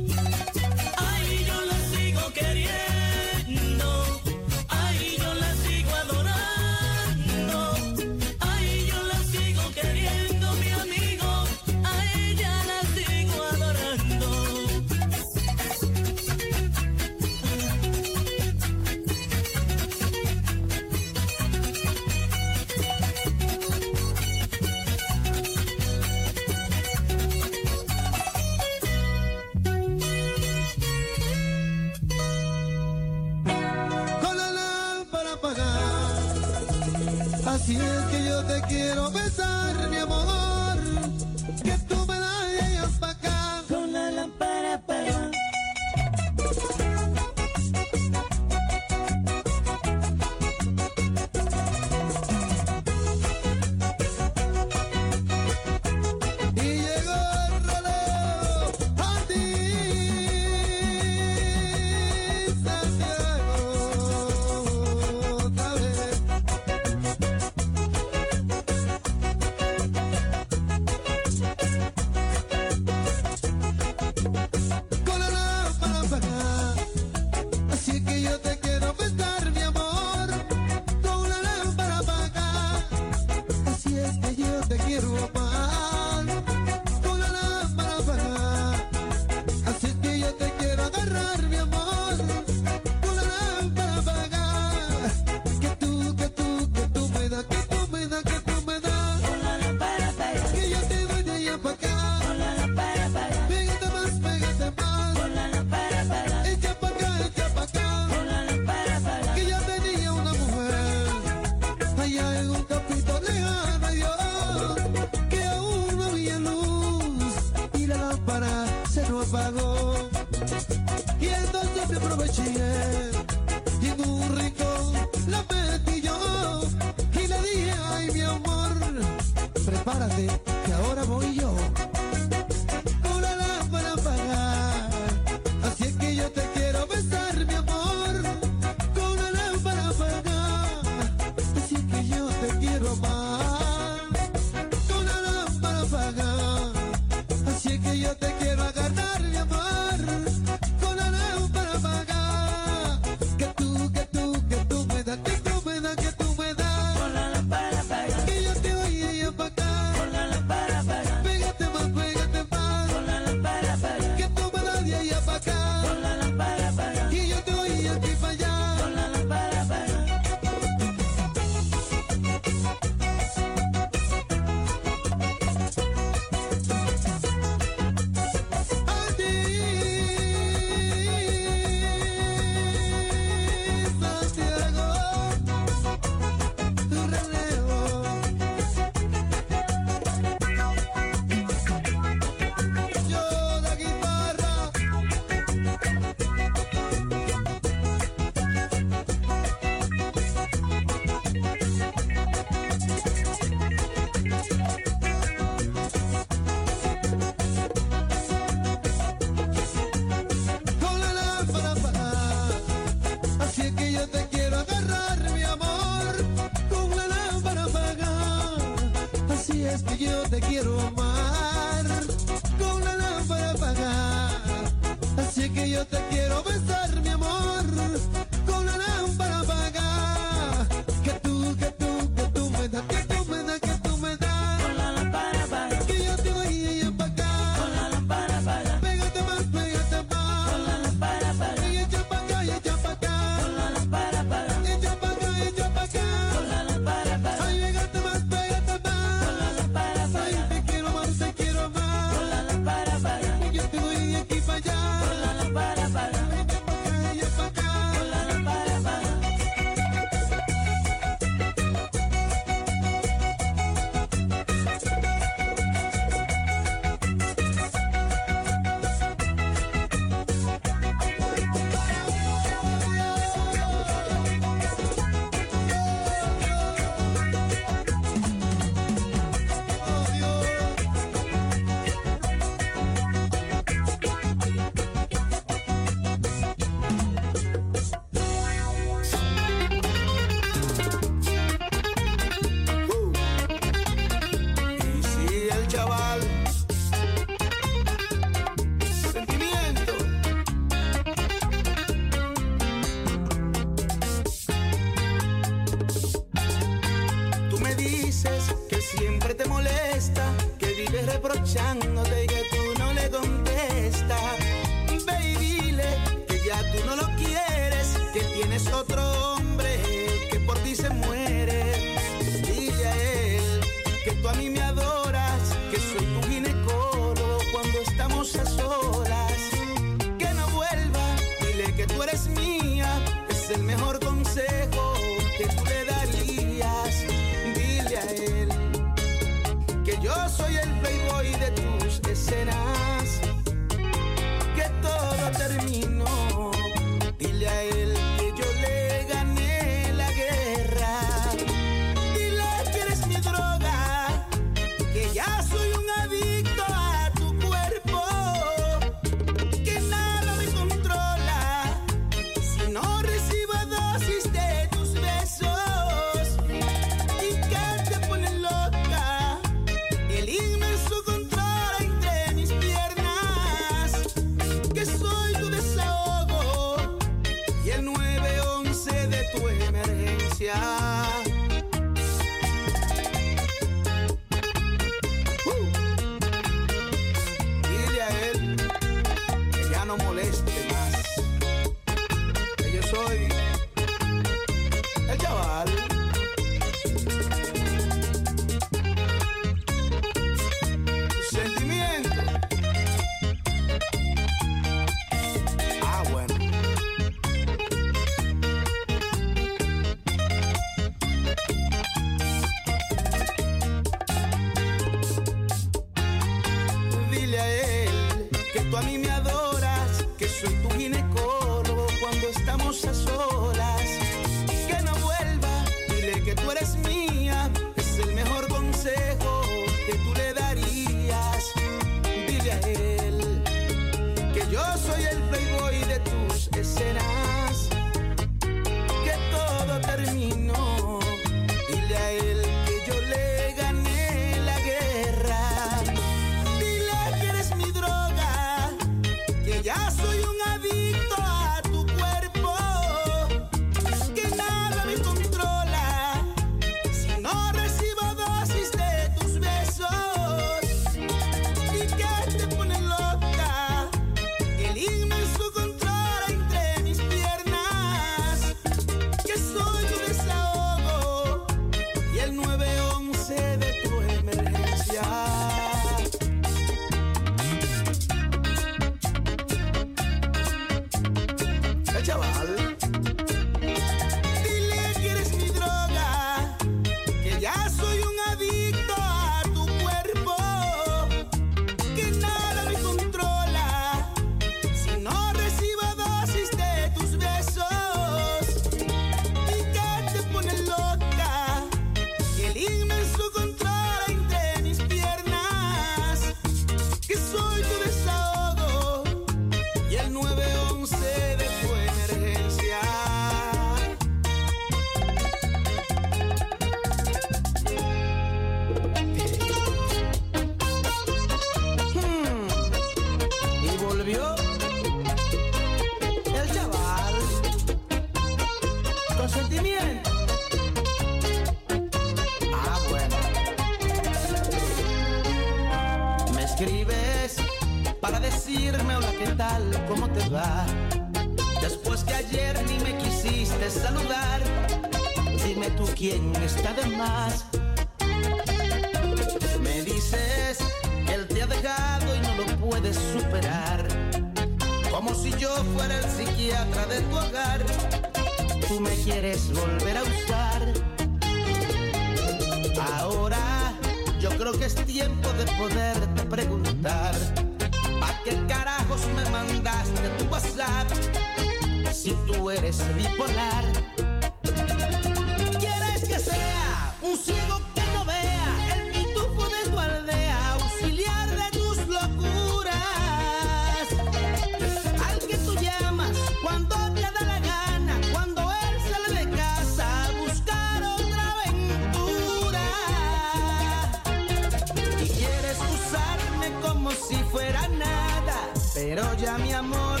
S22: Pero ya mi amor,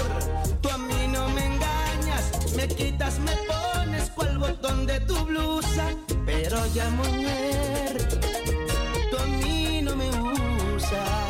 S22: tú a mí no me engañas, me quitas, me pones cual botón de tu blusa. Pero ya mujer, tú a mí no me usas.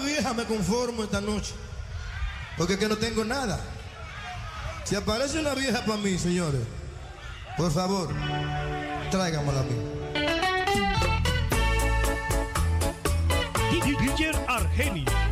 S25: vieja me conformo esta noche. Porque que no tengo nada. Si aparece una vieja para mí, señores, por favor, tráigamela a mí.
S26: DJ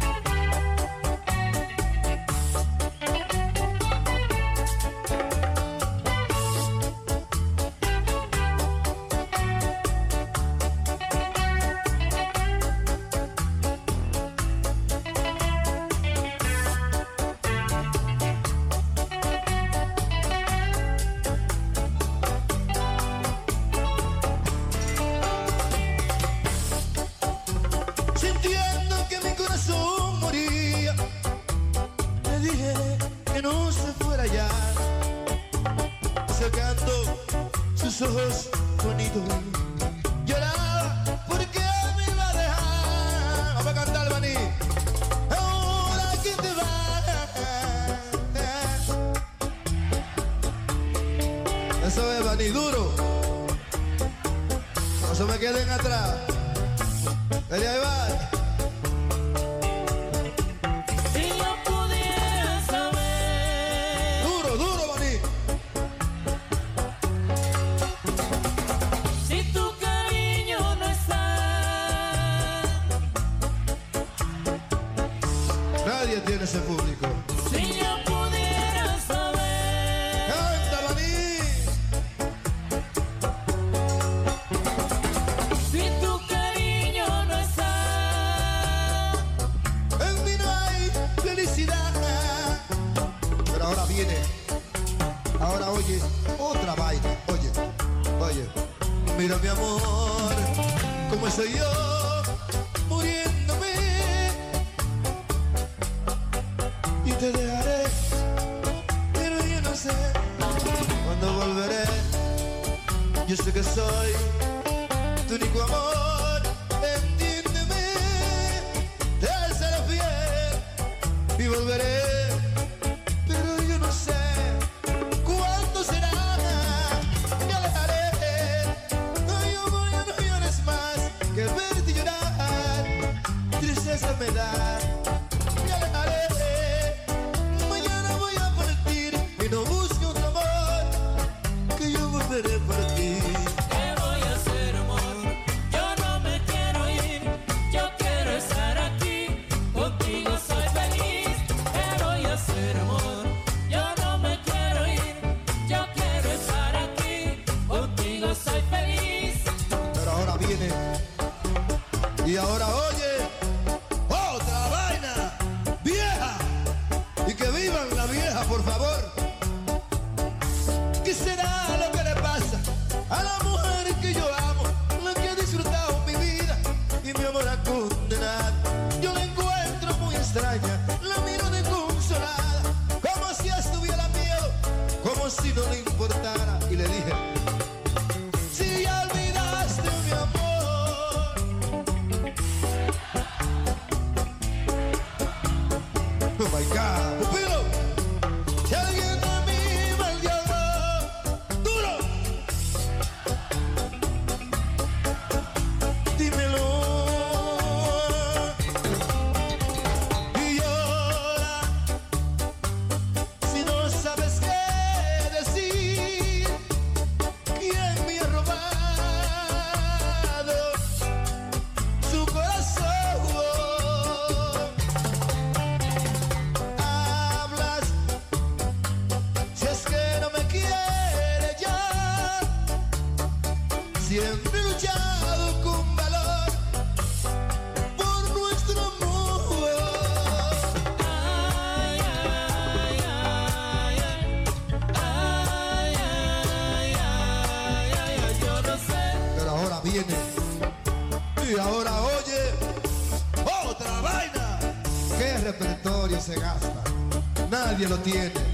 S19: Yeah.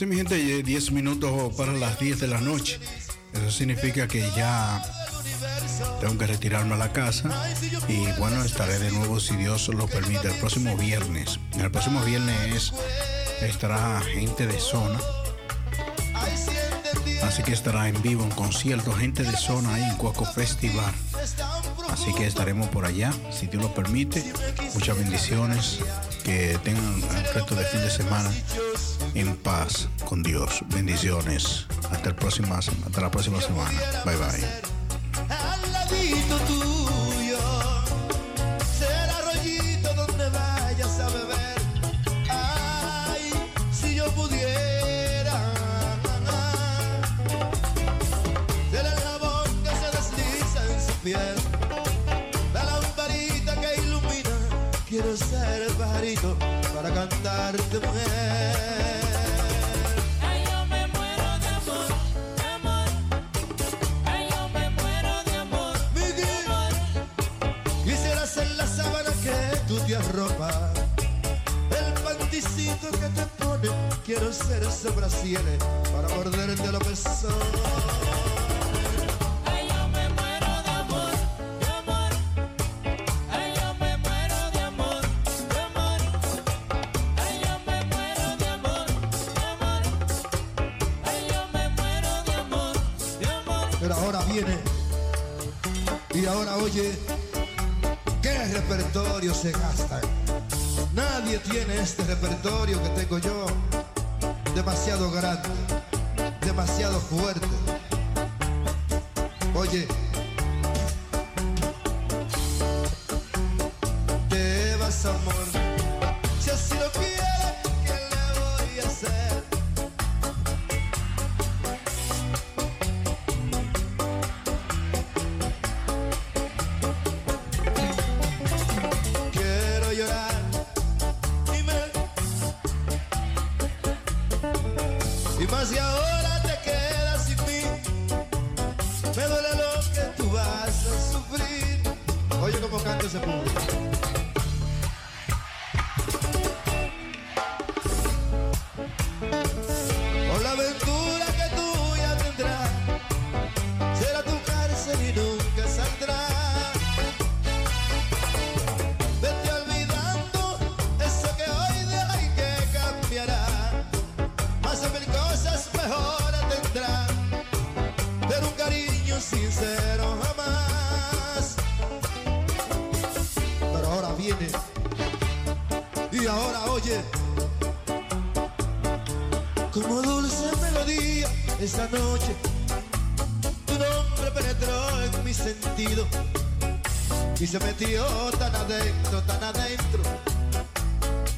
S19: Sí, mi gente, 10 minutos para las 10 de la noche. Eso significa que ya tengo que retirarme a la casa y bueno, estaré de nuevo si Dios lo permite el próximo viernes. El próximo viernes estará gente de zona. Así que estará en vivo en concierto, gente de zona ahí en Cuaco Festival. Así que estaremos por allá, si Dios lo permite. Muchas bendiciones. Que tengan el resto de fin de semana en paz con Dios. Bendiciones. Hasta, el próximo, hasta la próxima semana. Bye bye.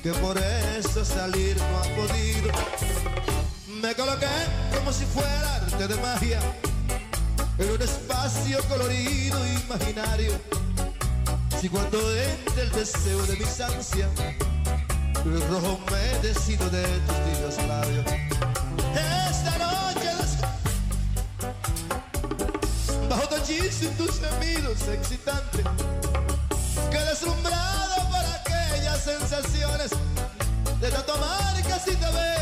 S27: que
S19: por eso salir no ha podido. Me coloqué como si fuera arte de magia, en un espacio colorido imaginario. Si cuando entra el deseo de mis ansias, el rojo me decido de tus tibios labios. Esta noche, bajo tu hechizo y tus gemidos excitantes sensaciones de tanto amar casi te.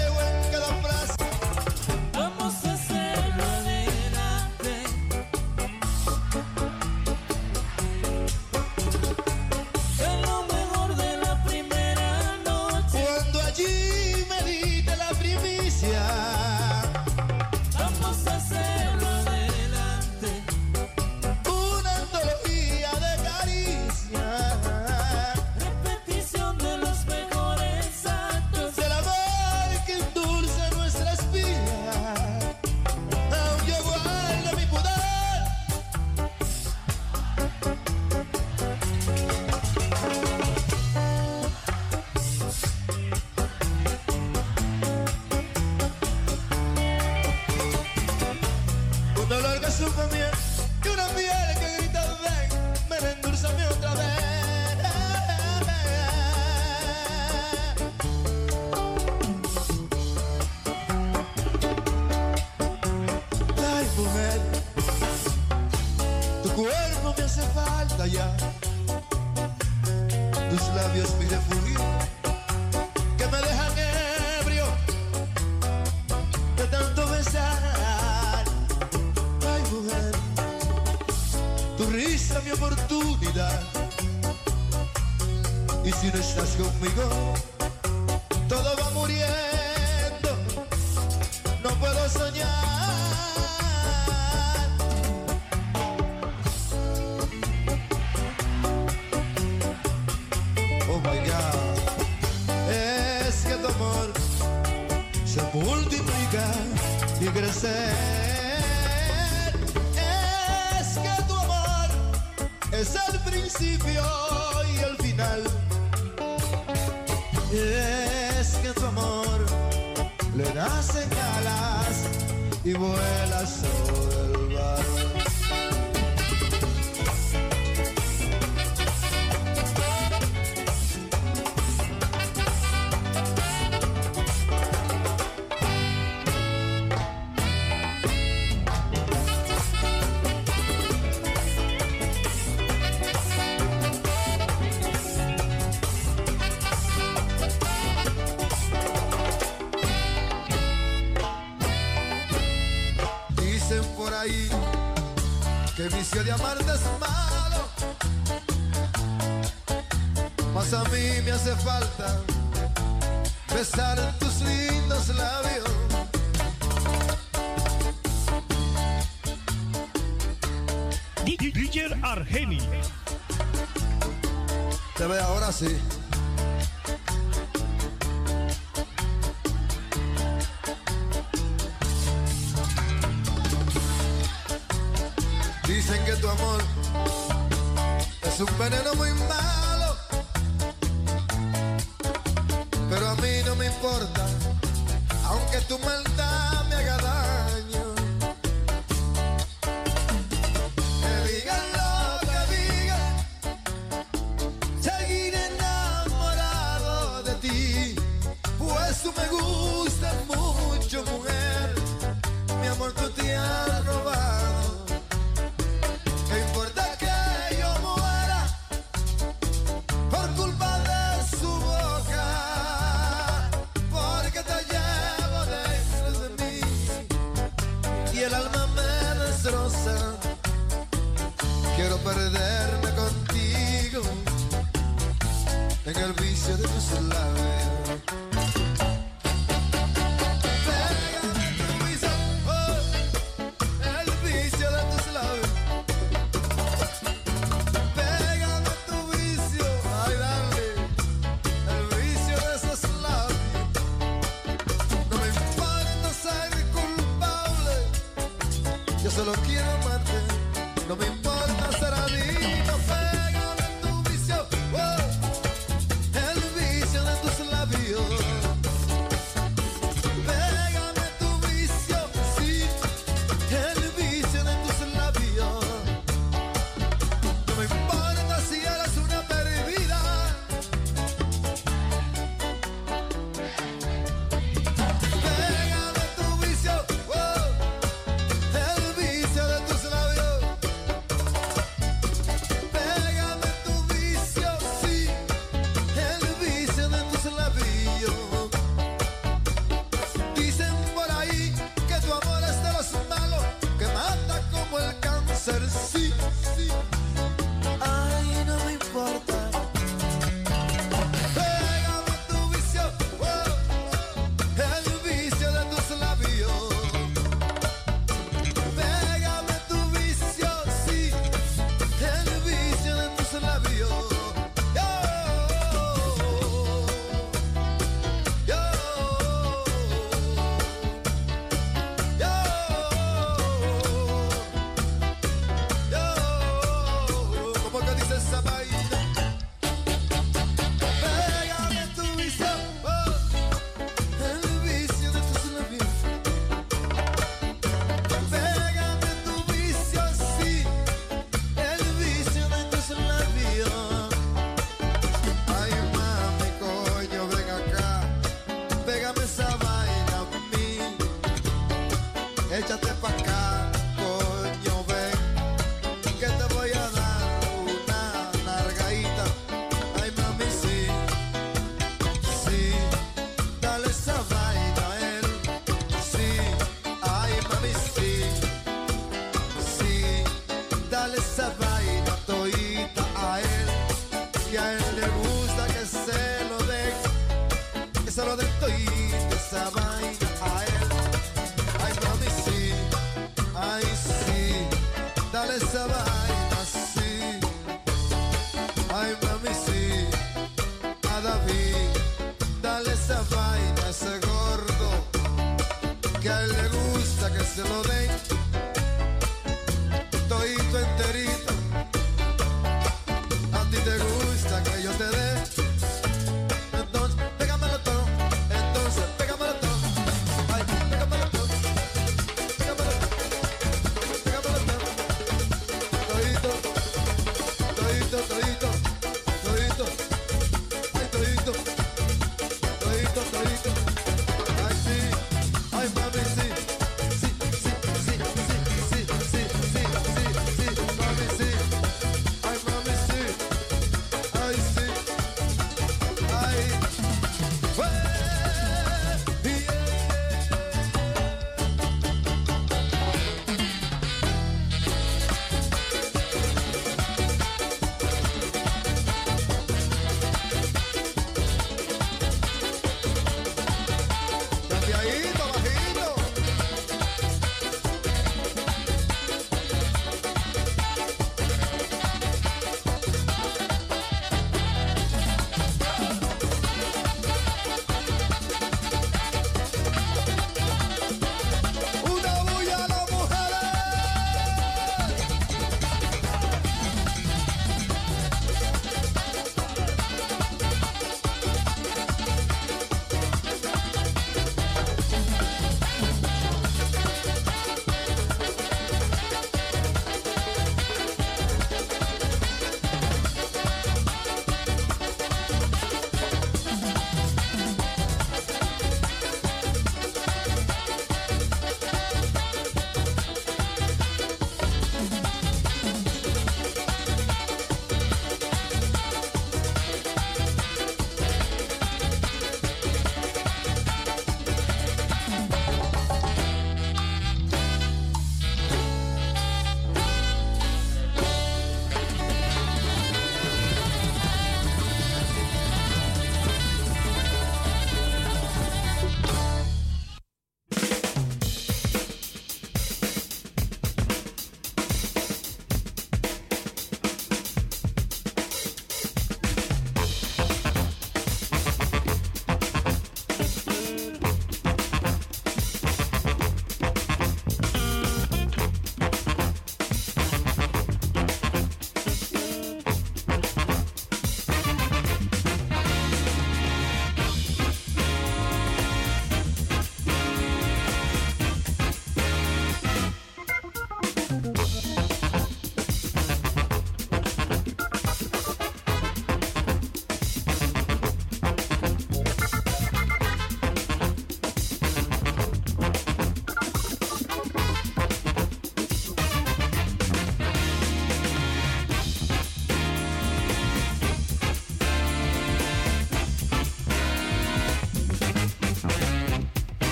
S19: Ve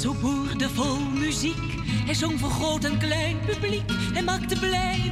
S10: zo boerdevol muziek. Hij zong voor groot en klein publiek. Hij maakte blij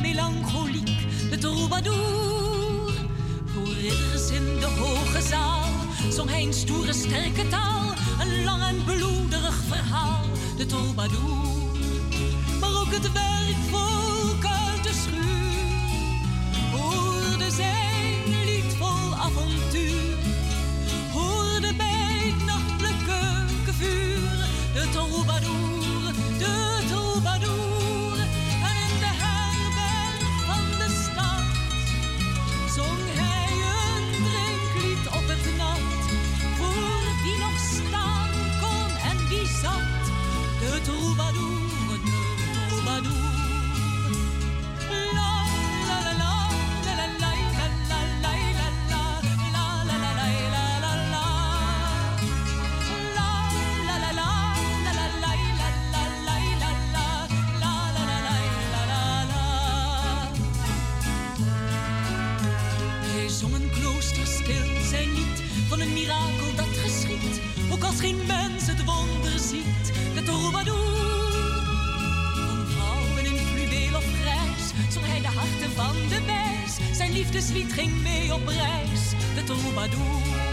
S10: liefdeslied ging mee op reis, de troubadour.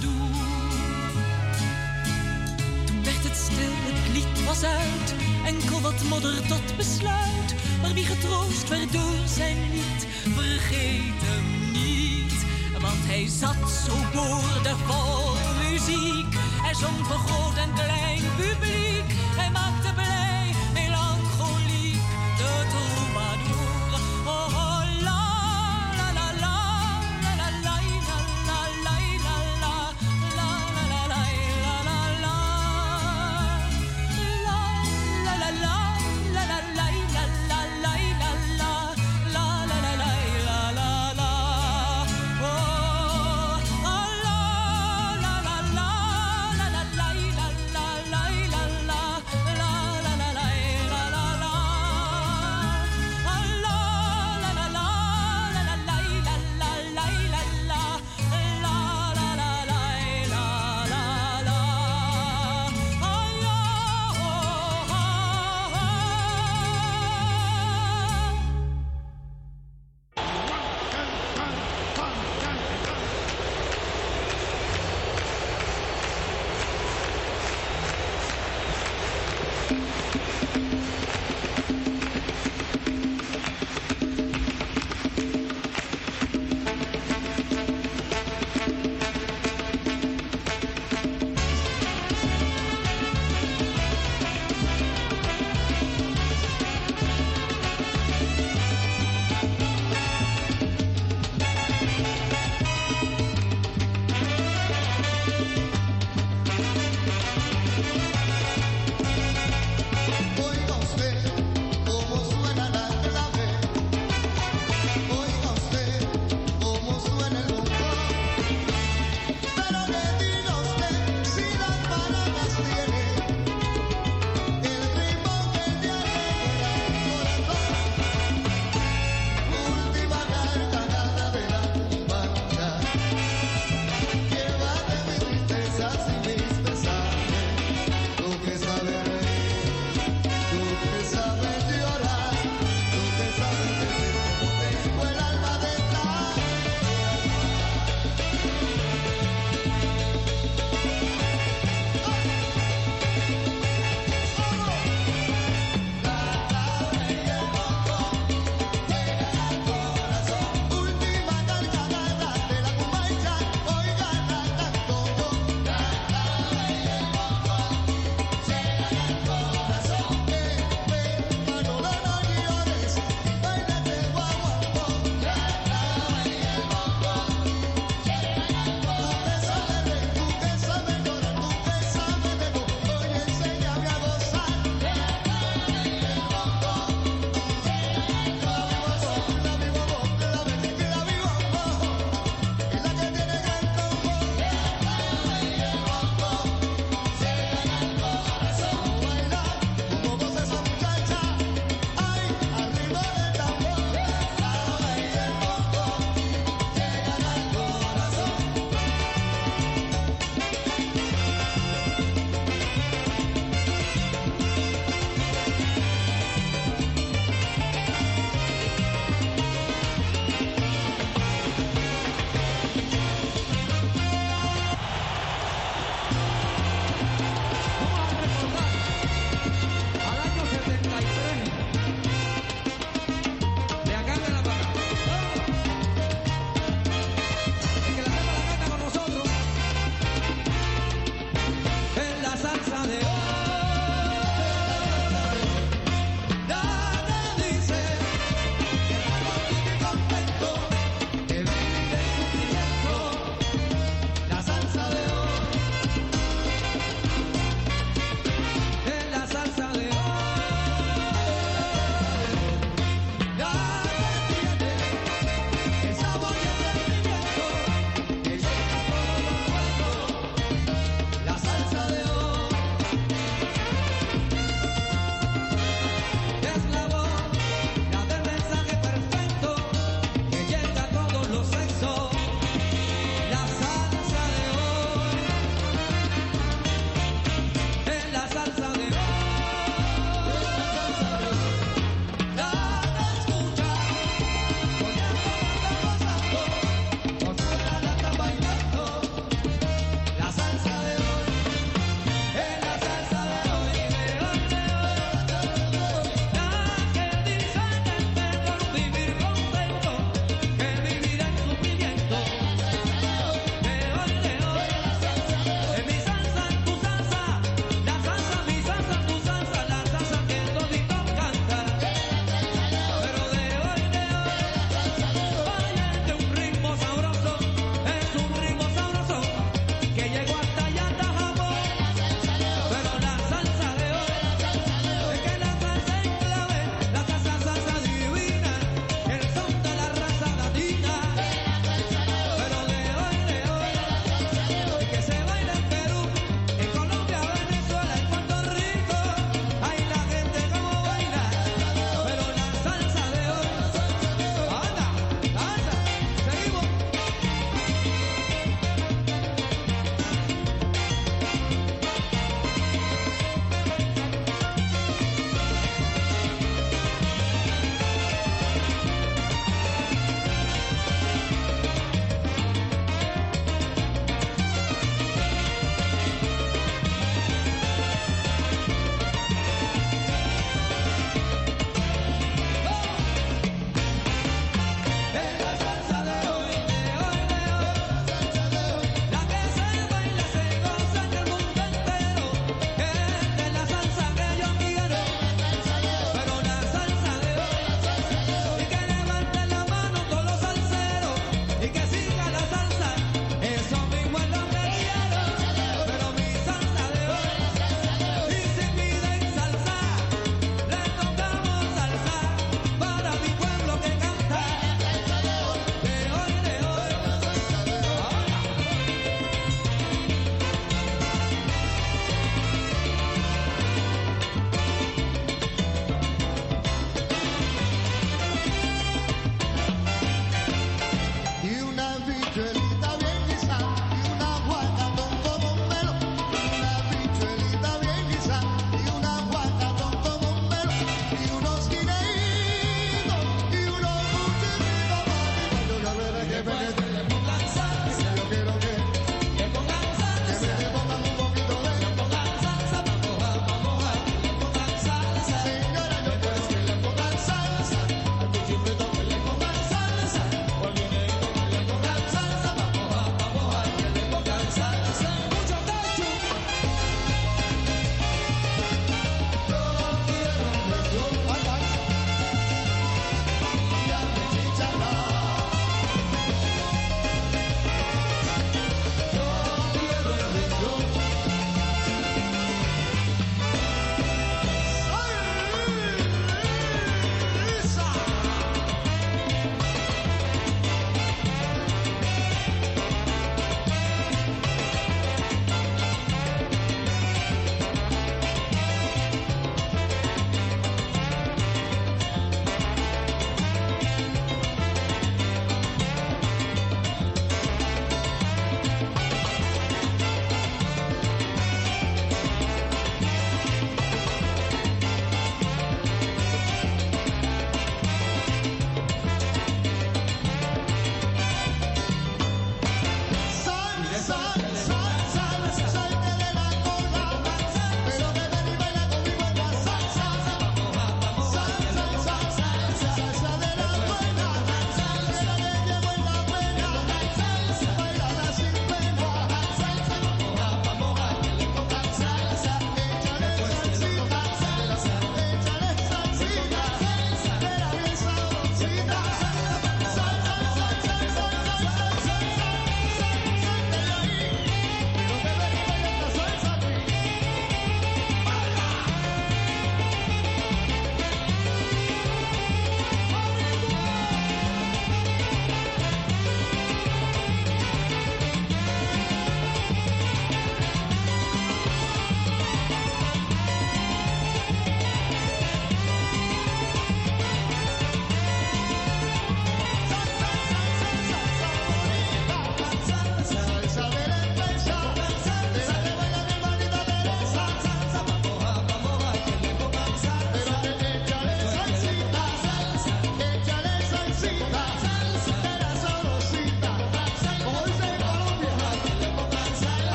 S10: Toen werd het stil, het lied was uit, enkel wat modder tot besluit. Maar wie getroost werd door zijn lied, vergeet hem niet. Want hij zat zo boordevol muziek, hij zong voor groot en klein publiek. Hij maakte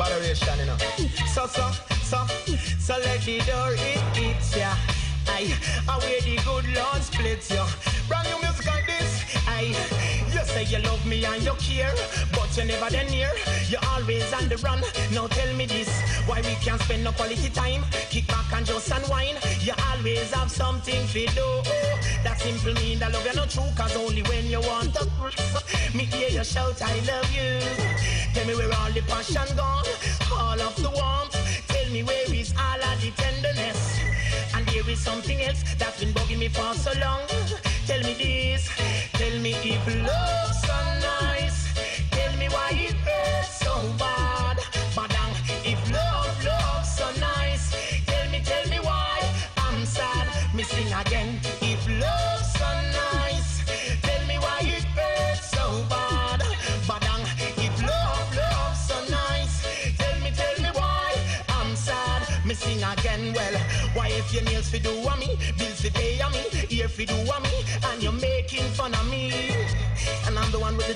S28: can't botheration, you know. So, so, so, so let the door it hits ya. Aye, away the good Lord splits ya. Brand new music like this. Aye, you say you love me and you care, but you never then near. You're always on the run. Now tell me this, why we can't spend no quality time? Kick back and just unwind. You always have something to do. That simple mean that love you not true, cause only when you want to. Me hear you shout, I love you. Tell me where all the passion gone, all of the warmth. Tell me where is all of the tenderness. And there is something else that's been bugging me for so long. Tell me this, tell me if love's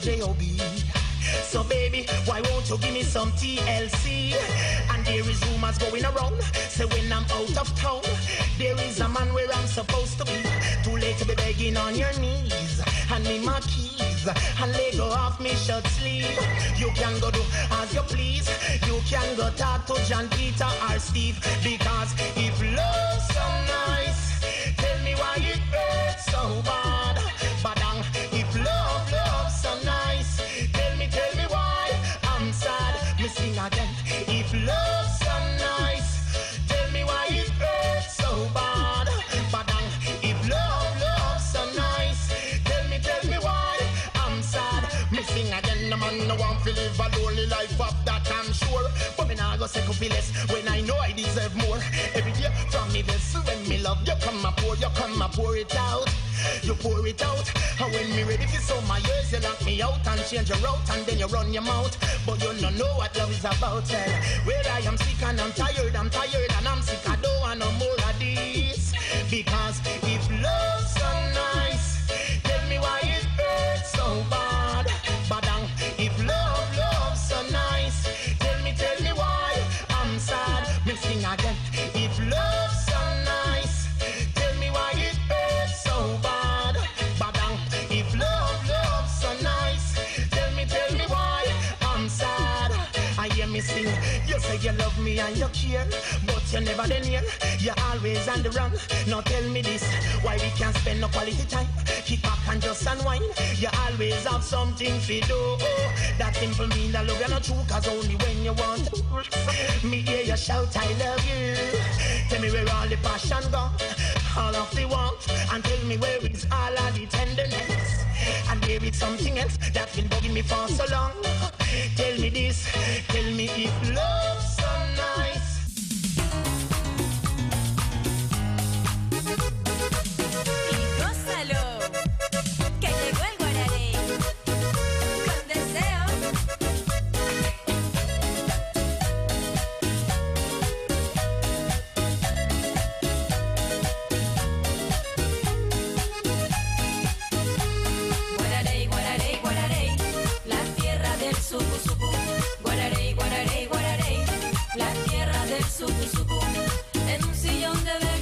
S28: J-O-B. So baby, why won't you give me some TLC? And there is rumors going around, say when I'm out of town, there is a man where I'm supposed to be. Too late to be begging on your knees, hand me my keys, and let go off me shirt sleeve. You can go do as you please, you can go talk to John Peter or Steve, because if love's so nice, second feel less when I know I deserve more. Every day from me this when me love you come and pour, you come and pour it out. You pour it out, and when me ready for some my years, you lock me out and change your route, and then you run your mouth. But you no know what love is about. Eh. Tell where I am sick and I'm tired, I'm tired and I'm sick. I don't want no more of this because if love's you care, but you never then here. You're always on the run. Now tell me this, why we can't spend no quality time? Kick back and just unwind. You always have something to do. That simple mean that love you not true, cause only when you want. Me hear you shout, I love you. Tell me where all the passion gone, all of the warmth, and tell me where is all of the tenderness. And there is something else that's been bugging me for so long. Tell me this, tell me if love's so nice.
S29: sucu, sucu, en un sillón de bebé.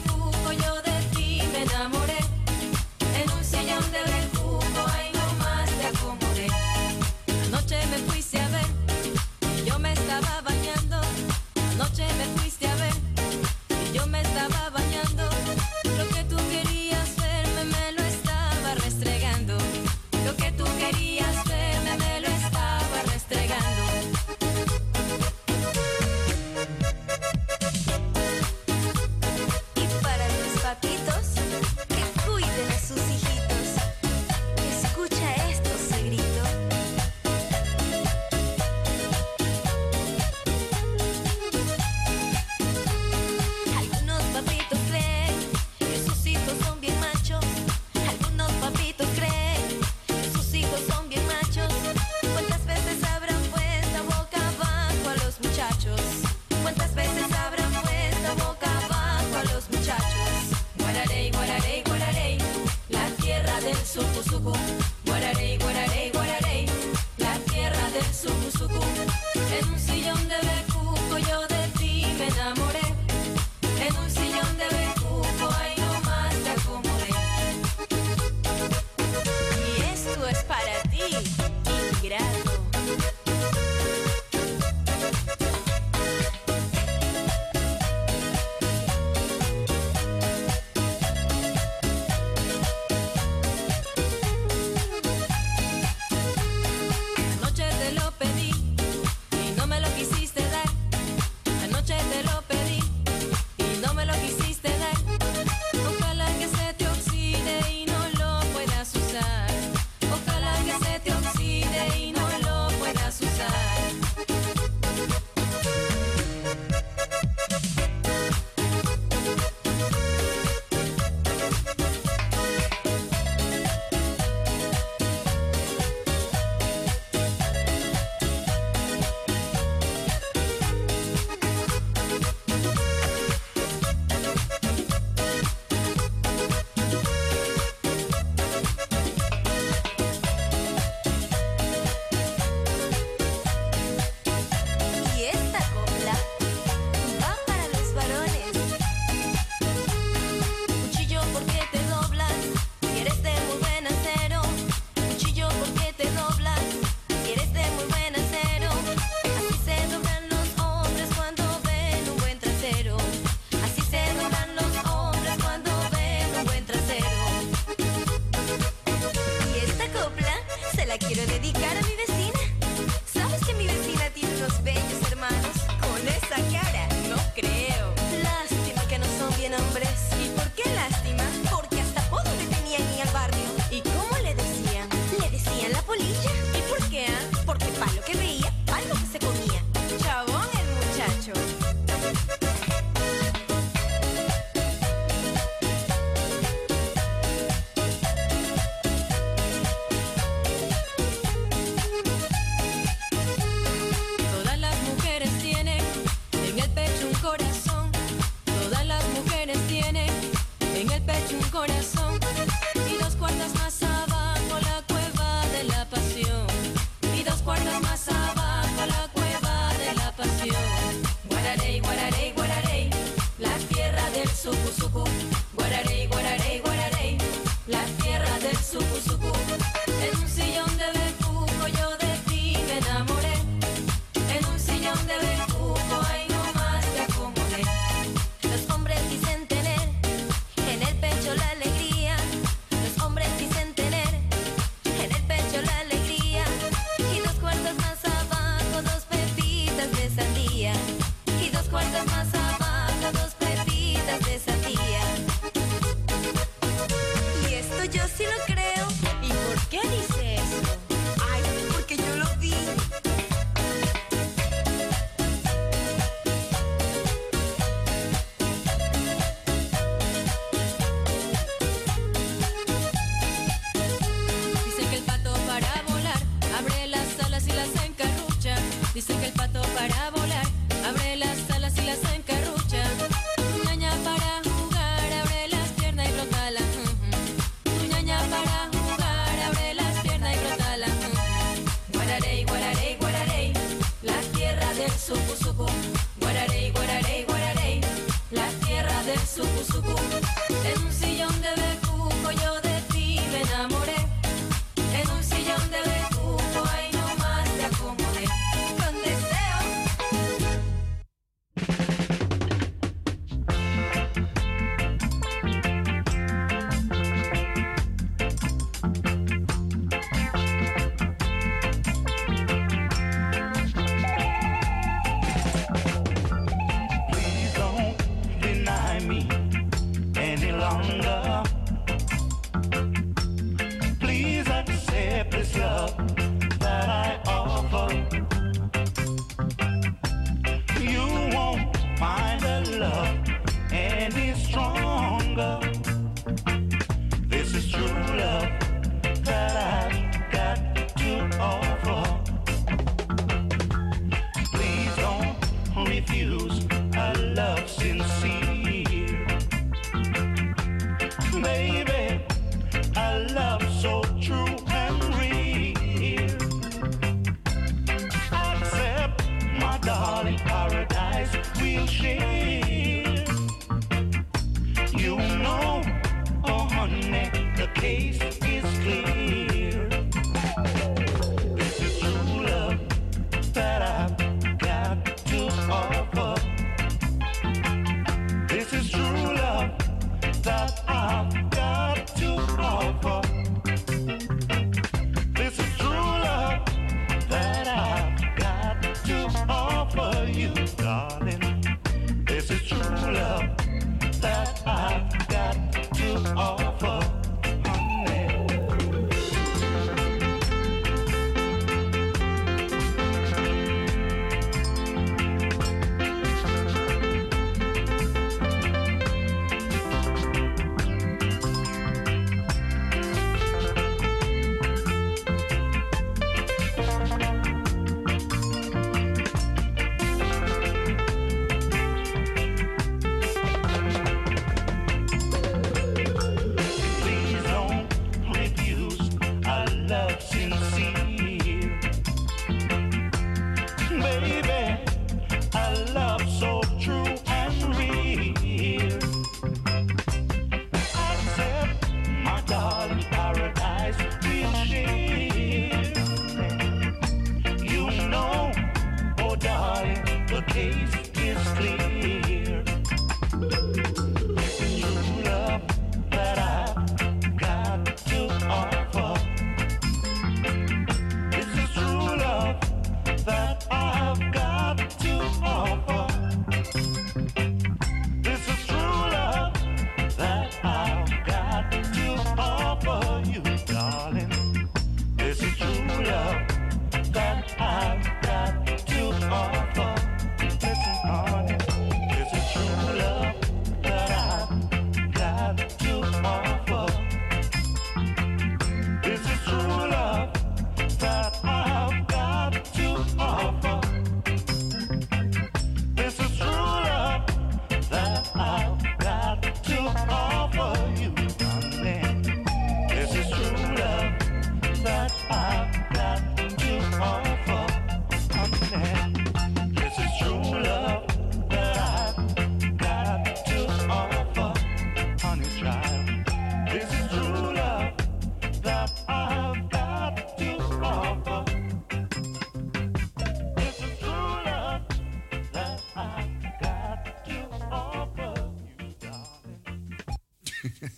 S30: Maybe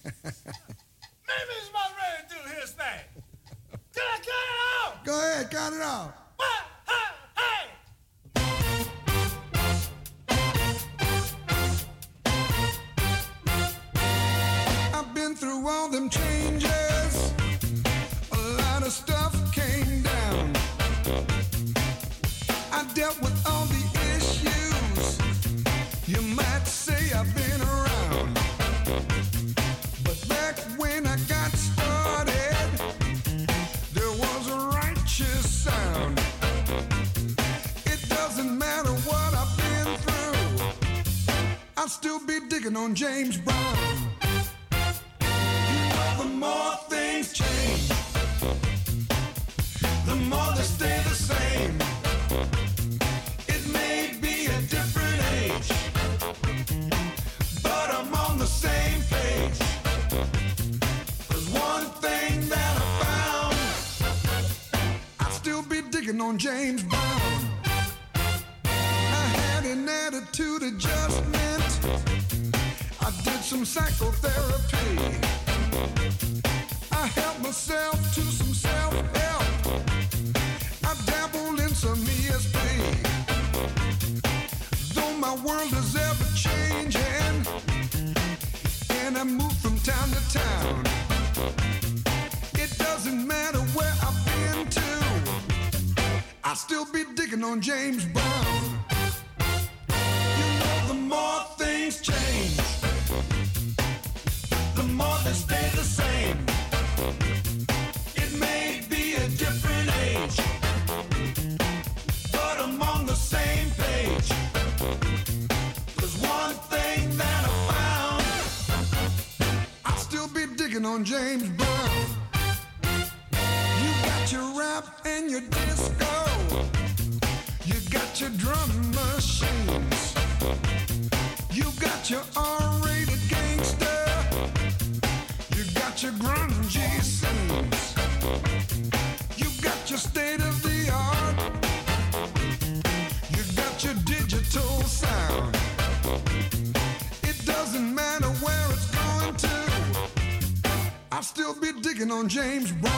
S30: it's about ready to do his thing. Can I count it out?
S31: Go ahead, count it out. on James
S19: Bond. on James Brown.